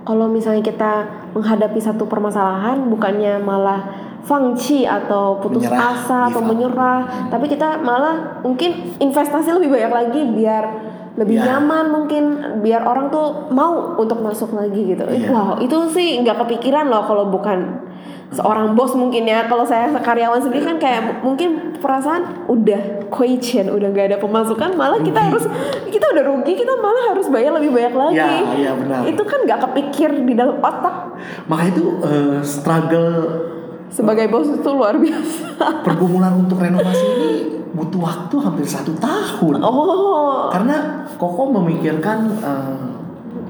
Speaker 3: kalau misalnya kita menghadapi satu permasalahan bukannya malah fangci atau putus
Speaker 1: Menyerah,
Speaker 3: asa atau menyerah, tapi kita malah mungkin investasi lebih banyak lagi biar lebih
Speaker 1: Iya.
Speaker 3: nyaman mungkin biar orang tuh mau untuk masuk lagi gitu.
Speaker 1: Iya.
Speaker 3: Wow, itu sih nggak kepikiran loh kalau bukan seorang bos mungkin ya. Kalau saya karyawan sendiri kan kayak mungkin perasaan udah question, udah nggak ada pemasukan, malah kita
Speaker 1: Rugi.
Speaker 3: harus kita udah rugi, kita malah harus bayar lebih banyak lagi.
Speaker 1: Iya, iya benar.
Speaker 3: Itu kan nggak kepikir di dalam otak
Speaker 1: Maka itu eh, struggle
Speaker 3: sebagai bos itu luar biasa.
Speaker 1: pergumulan untuk renovasi ini butuh waktu hampir satu tahun.
Speaker 3: Oh,
Speaker 1: Karena Koko memikirkan eh,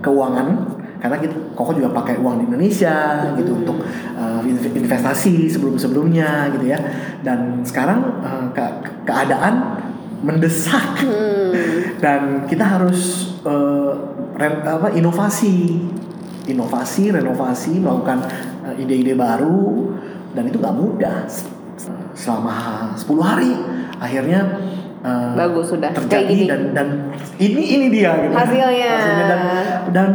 Speaker 1: keuangan karena kita Koko juga pakai uang di Indonesia gitu untuk eh, inv- investasi sebelum-sebelumnya gitu ya. Dan sekarang eh, ke- keadaan mendesak dan kita harus eh, re- apa inovasi inovasi renovasi melakukan ide-ide baru dan itu nggak mudah selama 10 hari akhirnya eh,
Speaker 3: Bagus, sudah. Kayak
Speaker 1: terjadi
Speaker 3: gini.
Speaker 1: dan dan ini ini dia gitu
Speaker 3: Hasilnya.
Speaker 1: dan, dan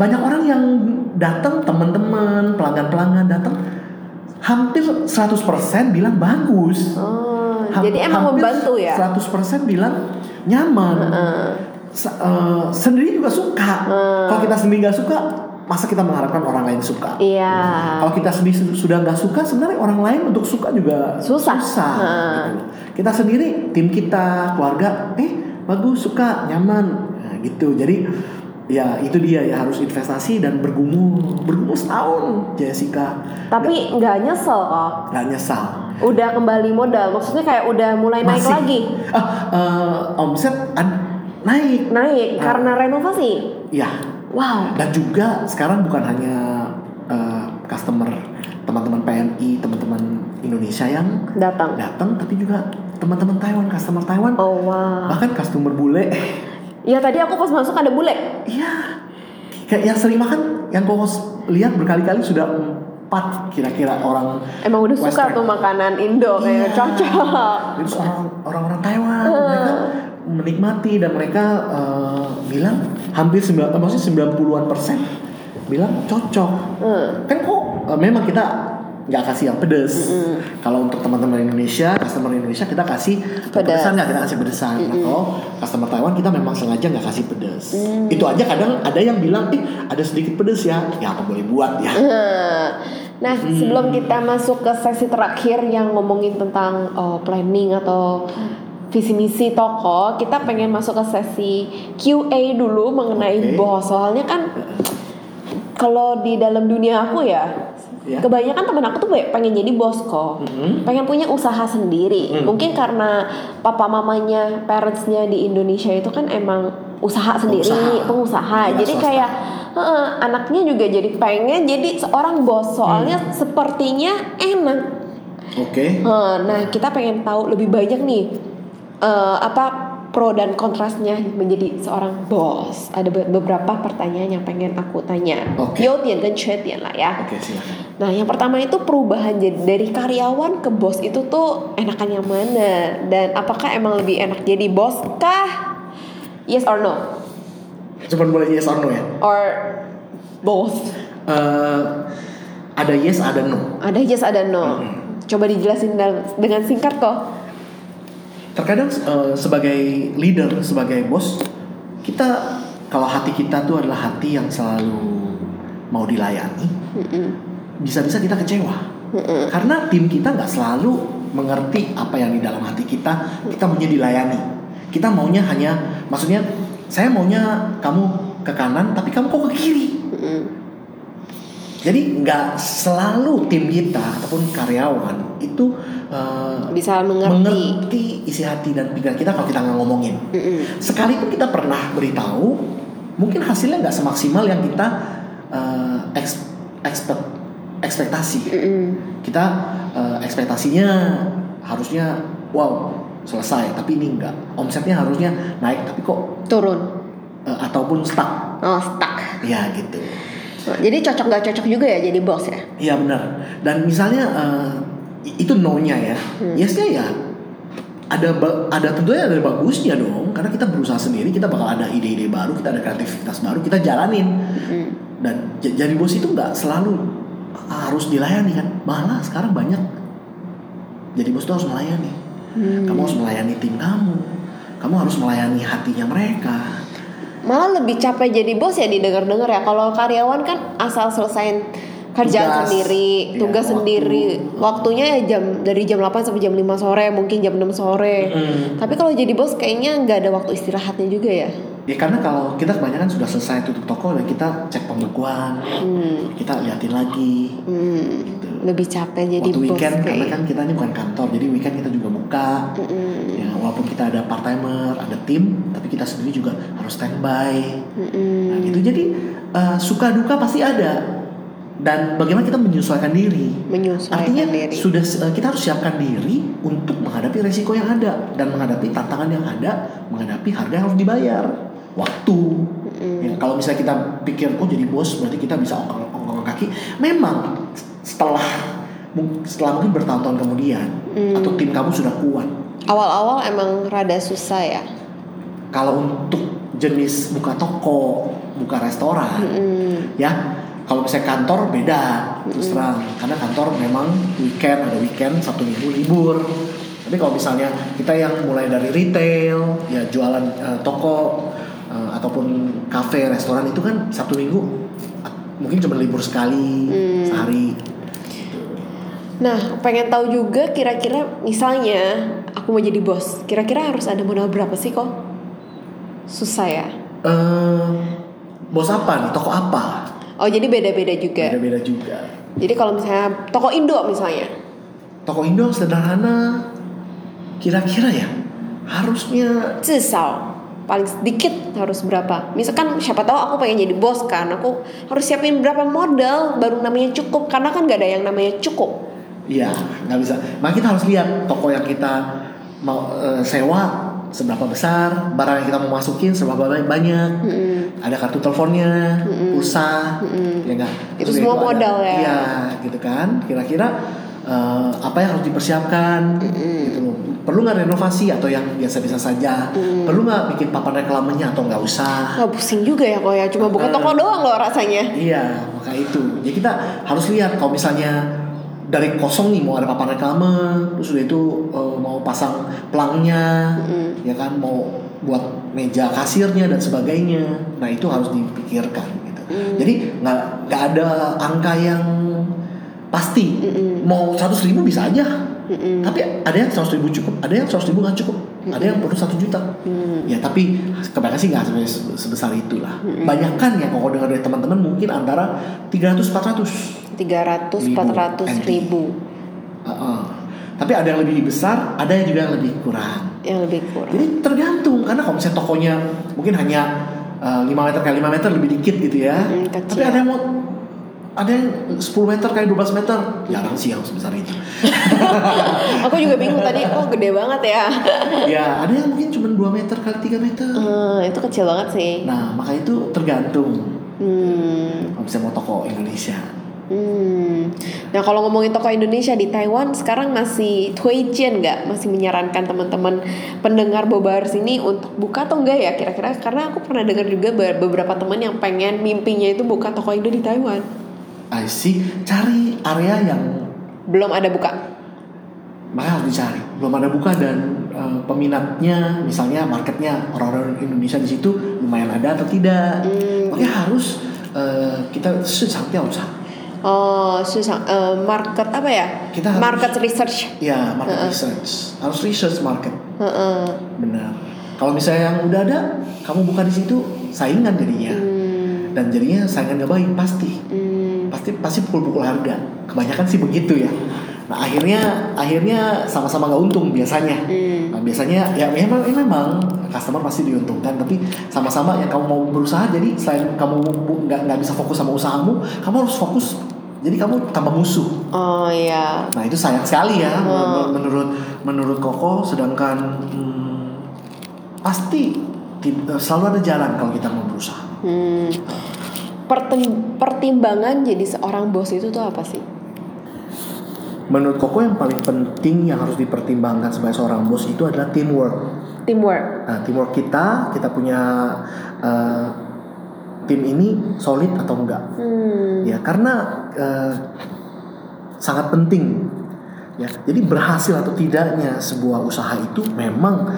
Speaker 1: banyak orang yang datang teman-teman pelanggan-pelanggan datang hampir 100% bilang bagus
Speaker 3: oh jadi emang membantu ya.
Speaker 1: 100% bilang nyaman
Speaker 3: Heeh.
Speaker 1: Sa- eh, sendiri juga suka
Speaker 3: Hmm.
Speaker 1: kalau kita sendiri nggak suka masa kita mengharapkan orang lain suka
Speaker 3: Iya.
Speaker 1: kalau kita sendiri su- sudah nggak suka sebenarnya orang lain untuk suka juga
Speaker 3: Susah.
Speaker 1: susah gitu. kita sendiri tim kita keluarga eh bagus suka nyaman nah, gitu jadi ya itu dia ya harus investasi dan bergumul bergumul setahun Jessica
Speaker 3: Tapi nggak nyesel kok.
Speaker 1: nggak nyesal
Speaker 3: Udah kembali modal. Maksudnya kayak udah mulai naik
Speaker 1: Masih.
Speaker 3: lagi.
Speaker 1: ah eh, omset naik
Speaker 3: Naik
Speaker 1: Nah.
Speaker 3: karena renovasi.
Speaker 1: ya
Speaker 3: Wow.
Speaker 1: dan juga sekarang bukan hanya eh, customer teman-teman PMI teman-teman Indonesia yang
Speaker 3: Datang.
Speaker 1: datang tapi juga teman-teman Taiwan customer Taiwan
Speaker 3: Oh wow.
Speaker 1: bahkan customer bule
Speaker 3: Ya tadi aku pas masuk ada bule.
Speaker 1: iya kayak yang sering makan yang kau lihat berkali-kali sudah empat kira-kira orang
Speaker 3: Emang udah suka tuh makanan Indo kayak
Speaker 1: Iya.
Speaker 3: cocok.
Speaker 1: Itu orang orang-orang Taiwan mereka menikmati dan mereka eh, bilang hampir sembilan, maksudnya 90-an persen bilang cocok.
Speaker 3: Hmm.
Speaker 1: Kan kok eh, memang kita nggak kasih yang pedes. Kalau untuk teman-teman Indonesia, customer Indonesia kita kasih pedesan nggak kita kasih pedesan. Nah, kalau customer Taiwan kita memang sengaja nggak kasih pedes. Itu aja kadang ada yang bilang, eh ada sedikit pedes ya, ya apa boleh buat ya.
Speaker 3: Nah, sebelum kita masuk ke sesi terakhir yang ngomongin tentang oh, planning atau visi misi toko, kita pengen masuk ke sesi QA dulu mengenai
Speaker 1: Oke.
Speaker 3: bos. Soalnya kan kalau di dalam dunia aku ya,
Speaker 1: Ya.
Speaker 3: kebanyakan teman aku tuh pengen jadi bos kok,
Speaker 1: Mhm.
Speaker 3: pengen punya usaha sendiri.
Speaker 1: Hmm.
Speaker 3: Mungkin karena papa mamanya, parentsnya di Indonesia itu kan emang usaha sendiri,
Speaker 1: Pengusaha.
Speaker 3: pengusaha.
Speaker 1: Iya,
Speaker 3: jadi
Speaker 1: swasta.
Speaker 3: kayak heeh, anaknya juga jadi pengen jadi seorang bos. Soalnya
Speaker 1: Hmm.
Speaker 3: sepertinya enak.
Speaker 1: Oke.
Speaker 3: Eh, Nah, kita pengen tahu lebih banyak nih eh, apa pro dan kontrasnya menjadi seorang bos. Ada be- beberapa pertanyaan yang pengen aku tanya.
Speaker 1: Oke.
Speaker 3: Yotian dan Chetian lah ya.
Speaker 1: Oke, silakan.
Speaker 3: Nah, yang pertama itu perubahan jadi dari karyawan ke bos itu tuh enakan yang mana? Dan apakah emang lebih enak jadi bos kah? Yes or no?
Speaker 1: Cuman boleh yes or no ya.
Speaker 3: Or both?
Speaker 1: Eh, ada yes, ada no.
Speaker 3: Ada yes, ada no. Coba dijelasin dengan singkat kok.
Speaker 1: Terkadang eh, sebagai leader, sebagai bos, kita kalau hati kita tuh adalah hati yang selalu mau dilayani, bisa-bisa kita kecewa. Karena tim kita nggak selalu mengerti apa yang di dalam hati kita, kita maunya dilayani. Kita maunya hanya, maksudnya saya maunya kamu ke kanan, tapi kamu kok ke kiri. Jadi nggak selalu tim kita ataupun karyawan itu eh,
Speaker 3: Bisa mengerti.
Speaker 1: mengerti isi hati dan pikiran kita kalau kita nggak ngomongin.
Speaker 3: Mm-mm.
Speaker 1: Sekalipun kita pernah beritahu, mungkin hasilnya nggak semaksimal yang kita eh, eks- expect ekspektasi.
Speaker 3: Mm-mm.
Speaker 1: Kita eh, ekspektasinya harusnya wow selesai, tapi ini enggak. Omsetnya harusnya naik, tapi kok
Speaker 3: Turun.
Speaker 1: eh, ataupun stuck.
Speaker 3: Oh, stuck.
Speaker 1: Ya gitu.
Speaker 3: Jadi cocok gak cocok juga ya jadi bos ya?
Speaker 1: Iya benar. Dan misalnya eh, itu no-nya ya.
Speaker 3: Hmm.
Speaker 1: Yesnya ya ada ada tentunya ada bagusnya dong karena kita berusaha sendiri kita bakal ada ide-ide baru kita ada kreativitas baru kita jalanin
Speaker 3: Mm.
Speaker 1: dan jadi bos itu nggak selalu harus dilayani kan malah sekarang banyak jadi bos itu harus melayani
Speaker 3: Hmm.
Speaker 1: kamu harus melayani tim kamu kamu harus melayani hatinya mereka
Speaker 3: Malah lebih capek jadi bos ya didengar-dengar ya. Kalau karyawan kan asal selesain kerjaan
Speaker 1: Tugas.
Speaker 3: sendiri,
Speaker 1: Iya,
Speaker 3: tugas
Speaker 1: waktu.
Speaker 3: sendiri. Waktunya ya jam dari jam 8 sampai jam 5 sore, mungkin jam 6 sore.
Speaker 1: Mm.
Speaker 3: Tapi kalau jadi bos kayaknya nggak ada waktu istirahatnya juga ya.
Speaker 1: ya karena kalau kita kebanyakan sudah selesai tutup toko dan kita cek pembukuan
Speaker 3: Hmm.
Speaker 1: kita liatin lagi
Speaker 3: Hmm.
Speaker 1: gitu.
Speaker 3: Lebih capek jadi
Speaker 1: waktu
Speaker 3: bos
Speaker 1: weekend karena
Speaker 3: kayak.
Speaker 1: kan kita ini bukan kantor jadi weekend kita juga buka
Speaker 3: Mm-mm.
Speaker 1: ya walaupun kita ada part timer ada tim tapi kita sendiri juga harus standby
Speaker 3: Mm-mm.
Speaker 1: nah gitu jadi eh, suka duka pasti ada dan bagaimana kita menyesuaikan diri
Speaker 3: Menyesuaikan
Speaker 1: artinya
Speaker 3: diri.
Speaker 1: sudah eh, kita harus siapkan diri untuk menghadapi resiko yang ada dan menghadapi tantangan yang ada menghadapi harga yang harus dibayar waktu
Speaker 3: Mm-mm.
Speaker 1: Ya, kalau misalnya kita pikir oh jadi bos berarti kita bisa ongkong kaki, memang setelah setelah mungkin bertahun-tahun kemudian
Speaker 3: Hmm.
Speaker 1: atau tim kamu sudah kuat.
Speaker 3: Awal-awal emang rada susah ya.
Speaker 1: Kalau untuk jenis buka toko, buka restoran,
Speaker 3: Mm-mm.
Speaker 1: ya kalau misalnya kantor beda terus terang karena kantor memang weekend ada weekend satu minggu libur. Tapi kalau misalnya kita yang mulai dari retail, ya jualan eh, toko eh, ataupun kafe, restoran itu kan satu minggu mungkin cuma libur sekali
Speaker 3: Hmm.
Speaker 1: sehari.
Speaker 3: Nah, pengen tahu juga kira-kira misalnya aku mau jadi bos, kira-kira harus ada modal berapa sih kok? Susah ya.
Speaker 1: Eh, bos apa nih? Toko apa?
Speaker 3: Oh, jadi beda-beda juga.
Speaker 1: Beda-beda juga.
Speaker 3: Jadi kalau misalnya toko Indo misalnya.
Speaker 1: Toko Indo sederhana, kira-kira ya harusnya
Speaker 3: Cisau paling sedikit harus berapa? Misalkan siapa tahu aku pengen jadi bos kan, aku harus siapin berapa modal baru namanya cukup karena kan gak ada yang namanya cukup.
Speaker 1: Iya, nggak bisa. Makanya kita harus lihat toko yang kita mau eh, sewa seberapa besar, barang yang kita mau masukin seberapa banyak, banyak.
Speaker 3: Mm-mm.
Speaker 1: ada kartu teleponnya,
Speaker 3: Mm-mm.
Speaker 1: pulsa,
Speaker 3: Mm-mm.
Speaker 1: ya nggak?
Speaker 3: Itu semua
Speaker 1: ada-
Speaker 3: modal ya.
Speaker 1: Iya, gitu kan. Kira-kira eh, apa yang harus dipersiapkan,
Speaker 3: Mm-mm.
Speaker 1: gitu loh. Perlu nggak renovasi atau yang biasa-biasa saja?
Speaker 3: Mm.
Speaker 1: Perlu nggak bikin papan reklamenya atau nggak usah?
Speaker 3: Wah pusing juga ya kok ya, cuma buka
Speaker 1: Eh.
Speaker 3: toko doang loh rasanya.
Speaker 1: Iya, maka itu. Jadi kita harus lihat kalau misalnya dari kosong nih mau ada papan reklame, terus udah itu eh, mau pasang pelangnya,
Speaker 3: Mm-mm.
Speaker 1: ya kan mau buat meja kasirnya dan sebagainya. Nah itu harus dipikirkan. Gitu.
Speaker 3: Mm.
Speaker 1: Jadi nggak nggak ada angka yang pasti.
Speaker 3: Mm-mm.
Speaker 1: Mau 100 ribu bisa aja,
Speaker 3: Mm-mm.
Speaker 1: tapi ada yang 100 ribu cukup, ada yang 100 ribu nggak cukup. ada yang perlu satu juta ya tapi kebanyakan sih nggak sebesar itulah banyak kan yang koko dengar dari teman-teman mungkin antara 300 400
Speaker 3: 300
Speaker 1: Ribu
Speaker 3: 400
Speaker 1: NT.
Speaker 3: ribu
Speaker 1: Heeh. tapi ada yang lebih besar ada yang juga yang lebih kurang
Speaker 3: yang lebih kurang.
Speaker 1: jadi tergantung karena kalau misalnya tokonya mungkin hanya eh, 5 meter kali 5 meter lebih dikit gitu ya
Speaker 3: Hmm, kecil.
Speaker 1: tapi ada yang mau ada yang 10 meter kali 12 meter jarang sih yang sebesar itu
Speaker 3: Aku juga bingung tadi, oh gede banget ya.
Speaker 1: ya ada yang mungkin cuma 2 meter kali 3 meter
Speaker 3: Hmm, itu kecil banget sih.
Speaker 1: nah maka itu tergantung
Speaker 3: Hmm.
Speaker 1: kalau misalnya mau toko Indonesia
Speaker 3: Hmm. Nah kalau ngomongin toko Indonesia di Taiwan sekarang masih Tuijian nggak? Masih menyarankan teman-teman pendengar Bobars ini untuk buka atau enggak ya kira-kira? Karena aku pernah dengar juga be- beberapa teman yang pengen mimpinya itu buka toko Indo di Taiwan.
Speaker 1: I see cari area yang
Speaker 3: belum ada buka
Speaker 1: Makanya harus dicari belum ada buka dan uh, peminatnya misalnya marketnya orang-orang Indonesia di situ lumayan ada atau tidak
Speaker 3: hmm.
Speaker 1: makanya harus uh, kita sesangnya usah
Speaker 3: Oh, susah. Eh, uh, market apa ya?
Speaker 1: Kita harus,
Speaker 3: market research.
Speaker 1: Ya, market uh -uh. research. Harus research market.
Speaker 3: Uh -uh.
Speaker 1: Benar. Kalau misalnya yang udah ada, kamu buka di situ, saingan jadinya.
Speaker 3: Hmm.
Speaker 1: Dan jadinya saingan gak baik pasti.
Speaker 3: Hmm
Speaker 1: pasti pasti pukul-pukul harga kebanyakan sih begitu ya nah akhirnya akhirnya sama-sama nggak untung biasanya
Speaker 3: Hmm.
Speaker 1: nah, biasanya ya memang ya memang customer pasti diuntungkan tapi sama-sama yang kamu mau berusaha jadi selain kamu nggak nggak bisa fokus sama usahamu kamu harus fokus jadi kamu tambah musuh
Speaker 3: Oh iya.
Speaker 1: nah itu sayang sekali ya
Speaker 3: Hmm.
Speaker 1: menurut menurut Koko sedangkan hmm, pasti ti- selalu ada jalan kalau kita mau berusaha
Speaker 3: Hmm. Pertim- pertimbangan jadi seorang bos itu tuh apa sih?
Speaker 1: Menurut Koko yang paling penting yang harus dipertimbangkan sebagai seorang bos itu adalah teamwork.
Speaker 3: Teamwork.
Speaker 1: Nah, teamwork kita, kita punya eh, tim ini solid atau enggak?
Speaker 3: Hmm.
Speaker 1: Ya, karena eh, sangat penting. Ya, jadi berhasil atau tidaknya sebuah usaha itu memang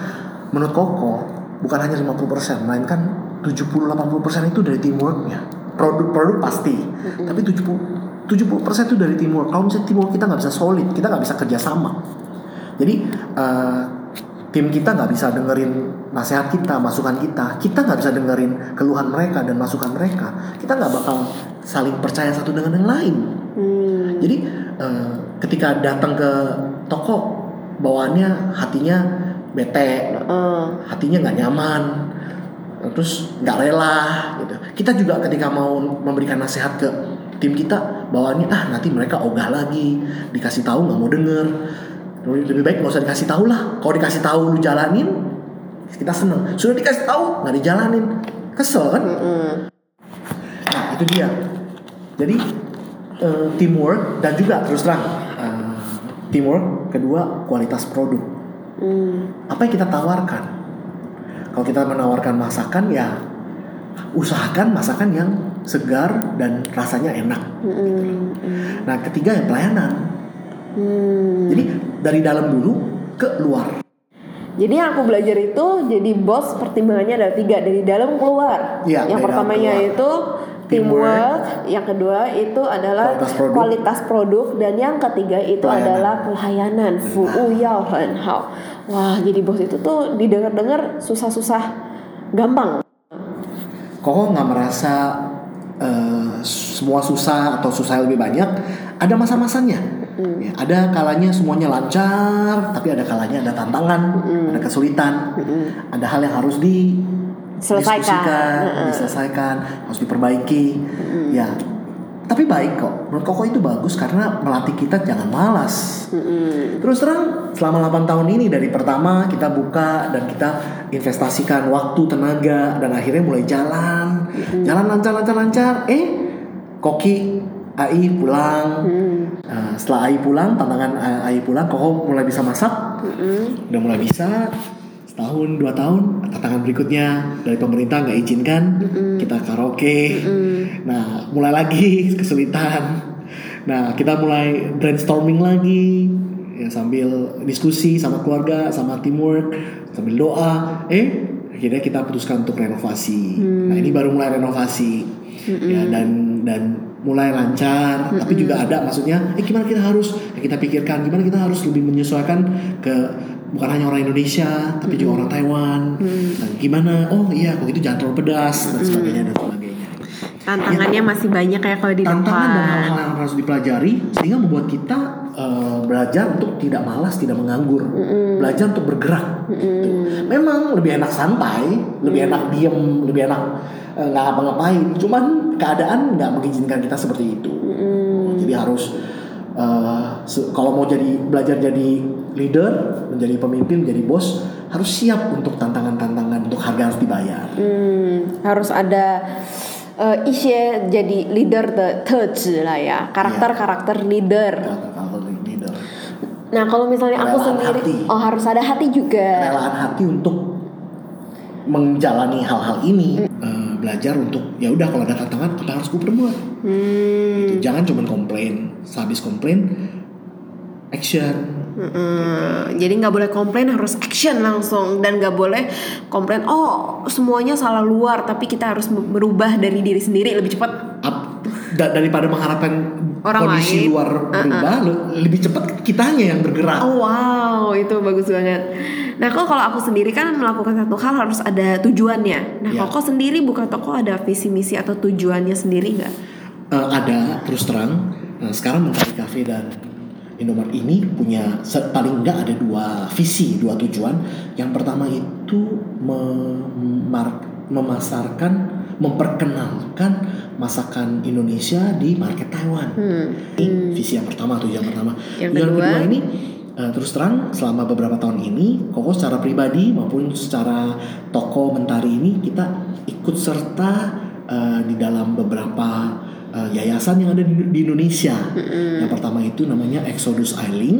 Speaker 1: menurut Koko bukan hanya 50%, melainkan 70-80% itu dari teamworknya. Produk-produk pasti, tapi 70 70% itu dari teamwork. Kalau misalnya teamwork kita nggak bisa solid, kita nggak bisa kerjasama. Jadi eh, tim kita nggak bisa dengerin nasihat kita, masukan kita. Kita nggak bisa dengerin keluhan mereka dan masukan mereka. Kita nggak bakal saling percaya satu dengan yang lain.
Speaker 3: Hmm.
Speaker 1: Jadi eh, ketika datang ke toko bawaannya hatinya bete,
Speaker 3: Eh,
Speaker 1: hatinya nggak nyaman, terus nggak rela gitu. Kita juga ketika mau memberikan nasihat ke tim kita bawaannya ah nanti mereka ogah lagi, dikasih tahu nggak mau denger. Lebih baik nggak usah dikasih tahu lah. Kalau dikasih tahu lu jalanin, kita seneng. Sudah dikasih tahu nggak dijalanin, kesel kan?
Speaker 3: mm-mm.
Speaker 1: Nah itu dia. Jadi eh, teamwork dan juga terus terang eh, teamwork kedua kualitas produk.
Speaker 3: Hmm.
Speaker 1: Apa yang kita tawarkan? Kalau kita menawarkan masakan ya usahakan masakan yang segar dan rasanya enak.
Speaker 3: Mm-mm.
Speaker 1: Nah ketiga ya pelayanan.
Speaker 3: Hmm.
Speaker 1: Jadi dari dalam dulu ke luar.
Speaker 3: Jadi yang aku belajar itu jadi bos pertimbangannya ada tiga dari dalam keluar.
Speaker 1: Iya,
Speaker 3: yang pertamanya
Speaker 1: keluar.
Speaker 3: itu
Speaker 1: Teamwork.
Speaker 3: yang kedua itu adalah
Speaker 1: Kualitas produk.
Speaker 3: kualitas produk dan yang ketiga itu
Speaker 1: Pelayanan.
Speaker 3: adalah pelayanan. Fu yao hen hao. Wah, jadi bos itu tuh didengar-dengar susah-susah gampang.
Speaker 1: Koko nggak merasa eh, semua susah atau susah lebih banyak. Ada masa-masanya. Ya, ada kalanya semuanya lancar, tapi ada kalanya ada tantangan, ada kesulitan, ada hal yang harus di
Speaker 3: Selesaikan.
Speaker 1: diskusikan,
Speaker 3: Heeh.
Speaker 1: diselesaikan, harus diperbaiki. Ya, tapi baik kok. Menurut Koko itu bagus karena melatih kita jangan malas.
Speaker 3: Mm-mm.
Speaker 1: Terus terang selama 8 tahun ini dari pertama kita buka dan kita investasikan waktu, tenaga dan akhirnya mulai jalan. Jalan lancar lancar lancar. Eh, Koki AI pulang.
Speaker 3: Hmm.
Speaker 1: Nah, setelah AI pulang, tantangan AI pulang, Koko mulai bisa masak. Udah mulai bisa. Setahun, dua tahun, tantangan berikutnya dari pemerintah nggak izinkan kita karaoke. Nah, mulai lagi kesulitan. Nah, kita mulai brainstorming lagi ya sambil diskusi sama keluarga, sama teamwork, sambil doa. Eh, akhirnya kita putuskan untuk renovasi. Nah, ini baru mulai renovasi. Ya dan dan mulai lancar, tapi juga ada maksudnya eh gimana kita harus ya kita pikirkan gimana kita harus lebih menyesuaikan ke bukan hanya orang Indonesia tapi juga orang Taiwan. Nah, gimana? Oh iya kok itu jangan terlalu pedas dan sebagainya dan sebagainya.
Speaker 3: Tantangannya masih banyak ya kalau di
Speaker 1: tantangan dan
Speaker 3: depan.
Speaker 1: hal-hal yang harus dipelajari sehingga membuat kita eh, belajar untuk tidak malas tidak menganggur. Belajar untuk bergerak. Gitu. memang lebih enak santai lebih enak diem lebih enak eh, nggak ngapa-ngapain. Cuman keadaan nggak mengizinkan kita seperti itu. Jadi harus se- kalau mau jadi belajar jadi leader, menjadi pemimpin, menjadi bos harus siap untuk tantangan-tantangan untuk harga harus dibayar.
Speaker 3: Hmm, harus ada eh, uh, isye jadi leader the touch lah ya, karakter-karakter yeah. Iya. leader.
Speaker 1: Karakter leader.
Speaker 3: Nah, kalau misalnya Relaan
Speaker 1: aku
Speaker 3: sendiri
Speaker 1: hati.
Speaker 3: oh harus ada hati juga.
Speaker 1: Relaan hati untuk menjalani hal-hal ini. Hmm. Uh, belajar untuk ya udah kalau ada tantangan kita harus gue.
Speaker 3: Hmm.
Speaker 1: Gitu. Jangan cuma komplain, habis komplain action
Speaker 3: mm-mm. jadi nggak boleh komplain harus action langsung dan nggak boleh komplain oh semuanya salah luar tapi kita harus merubah dari diri sendiri lebih cepat.
Speaker 1: Up- da- daripada mengharapkan
Speaker 3: Orang
Speaker 1: kondisi
Speaker 3: lain.
Speaker 1: luar berubah le- lebih cepat kitanya yang bergerak
Speaker 3: Oh wow, itu bagus banget. Nah, kok kalau aku sendiri kan melakukan satu hal harus ada tujuannya. Nah,
Speaker 1: Ya.
Speaker 3: kok sendiri buka toko ada visi misi atau tujuannya sendiri nggak?
Speaker 1: Eh, ada terus terang eh, sekarang Mentari Cafe dan Indomaret ini punya paling enggak ada dua visi dua tujuan yang pertama itu memar- memasarkan memperkenalkan masakan Indonesia di market Taiwan
Speaker 3: Hmm.
Speaker 1: ini visi yang pertama tujuan pertama
Speaker 3: Yang kedua?
Speaker 1: kedua ini eh, terus terang selama beberapa tahun ini Koko secara pribadi maupun secara toko Mentari ini kita ikut serta eh, di dalam beberapa eh, yayasan yang ada di, di Indonesia. Yang pertama itu namanya Exodus Isling,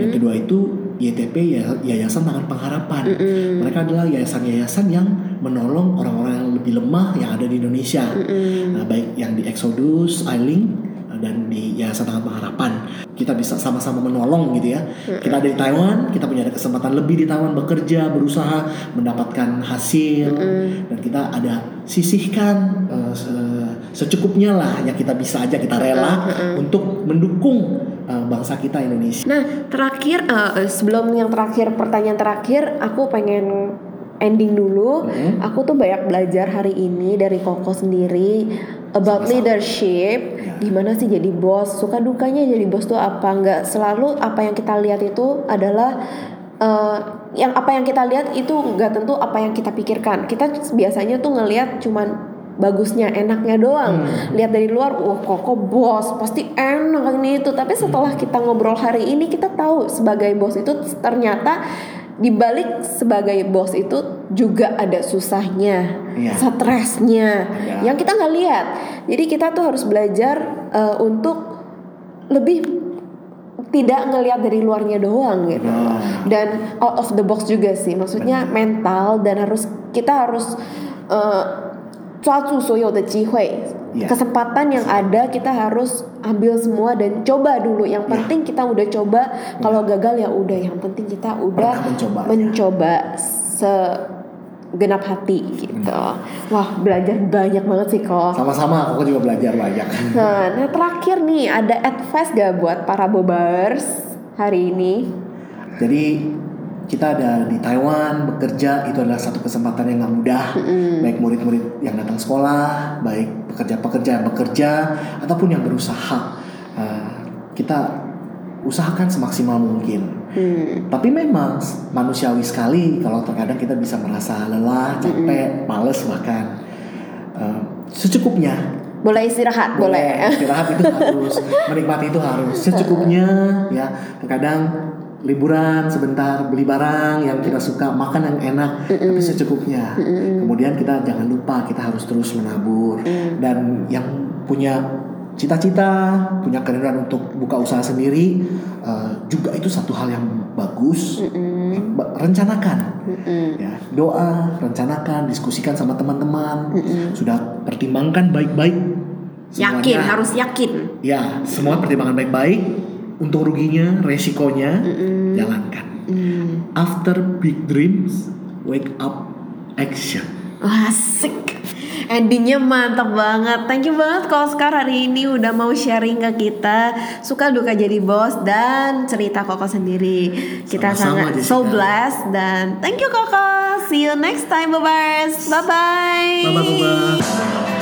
Speaker 1: yang kedua itu YTP Ya- Yayasan Tangan Pengharapan. Mereka adalah yayasan-yayasan yang menolong orang-orang yang lebih lemah yang ada di Indonesia. Nah, baik yang di Exodus Isling eh, dan di Yayasan Tangan Pengharapan. Kita bisa sama-sama menolong gitu ya. Kita ada di Taiwan, kita punya ada kesempatan lebih di Taiwan bekerja, berusaha mendapatkan hasil dan kita ada sisihkan se- secukupnya lah yang kita bisa aja kita rela untuk mendukung eh, bangsa kita Indonesia.
Speaker 3: Nah, terakhir eh, sebelum yang terakhir pertanyaan terakhir, aku pengen ending dulu.
Speaker 1: Hmm.
Speaker 3: Aku tuh banyak belajar hari ini dari Koko sendiri about
Speaker 1: Sama-sama.
Speaker 3: leadership.
Speaker 1: Ya.
Speaker 3: Gimana sih jadi bos? Suka dukanya jadi bos tuh apa? Nggak selalu apa yang kita lihat itu adalah eh, yang apa yang kita lihat itu nggak tentu apa yang kita pikirkan. Kita biasanya tuh ngelihat cuman bagusnya, enaknya doang. Lihat dari luar, wah koko bos, pasti enak ini itu. Tapi setelah kita ngobrol hari ini, kita tahu sebagai bos itu ternyata di balik sebagai bos itu juga ada susahnya,
Speaker 1: Iya.
Speaker 3: stresnya,
Speaker 1: Ada.
Speaker 3: yang kita nggak lihat. Jadi kita tuh harus belajar eh, untuk lebih tidak ngelihat dari luarnya doang gitu.
Speaker 1: Nah.
Speaker 3: dan out of the box juga sih maksudnya mental dan harus kita harus uh, 抓住所有的机会
Speaker 1: Iya.
Speaker 3: kesempatan yang ada kita harus ambil semua dan coba dulu yang
Speaker 1: Iya.
Speaker 3: penting kita udah coba kalau gagal ya udah yang penting kita udah
Speaker 1: Pernah mencoba.
Speaker 3: mencoba segenap hati gitu wah belajar banyak banget sih kok
Speaker 1: Sama-sama, Koko juga belajar banyak.
Speaker 3: Nah, nah terakhir nih ada advice gak buat para bobers hari ini?
Speaker 1: Jadi kita ada di Taiwan bekerja itu adalah satu kesempatan yang nggak mudah. Baik murid-murid yang datang sekolah, baik pekerja-pekerja yang bekerja ataupun yang berusaha. Eh, kita usahakan semaksimal mungkin.
Speaker 3: Hmm.
Speaker 1: Tapi memang manusiawi sekali kalau terkadang kita bisa merasa lelah, capek, males bahkan Eh, secukupnya.
Speaker 3: Boleh istirahat, boleh.
Speaker 1: Istirahat itu harus, menikmati itu harus secukupnya ya. Terkadang liburan sebentar, beli barang yang kita suka, makan yang enak, tapi secukupnya. Kemudian kita jangan lupa kita harus terus menabur. Dan yang punya cita-cita, punya keinginan untuk buka usaha sendiri eh, juga itu satu hal yang bagus. Ba- Rencanakan. Ya doa rencanakan diskusikan sama teman-teman. Sudah pertimbangkan baik-baik
Speaker 3: Yakin, harus yakin.
Speaker 1: ya semua pertimbangan baik-baik untung ruginya resikonya jalankan after big dreams wake up action
Speaker 3: Wah, asik. Endingnya mantap banget. Thank you banget Koskar hari ini udah mau sharing ke kita suka duka jadi bos dan cerita Koko sendiri. Kita
Speaker 1: Sama-sama,
Speaker 3: sangat
Speaker 1: Jessica.
Speaker 3: so blessed dan thank you Koko. See you next time, Bobars. Bye bye.
Speaker 1: Bye bye.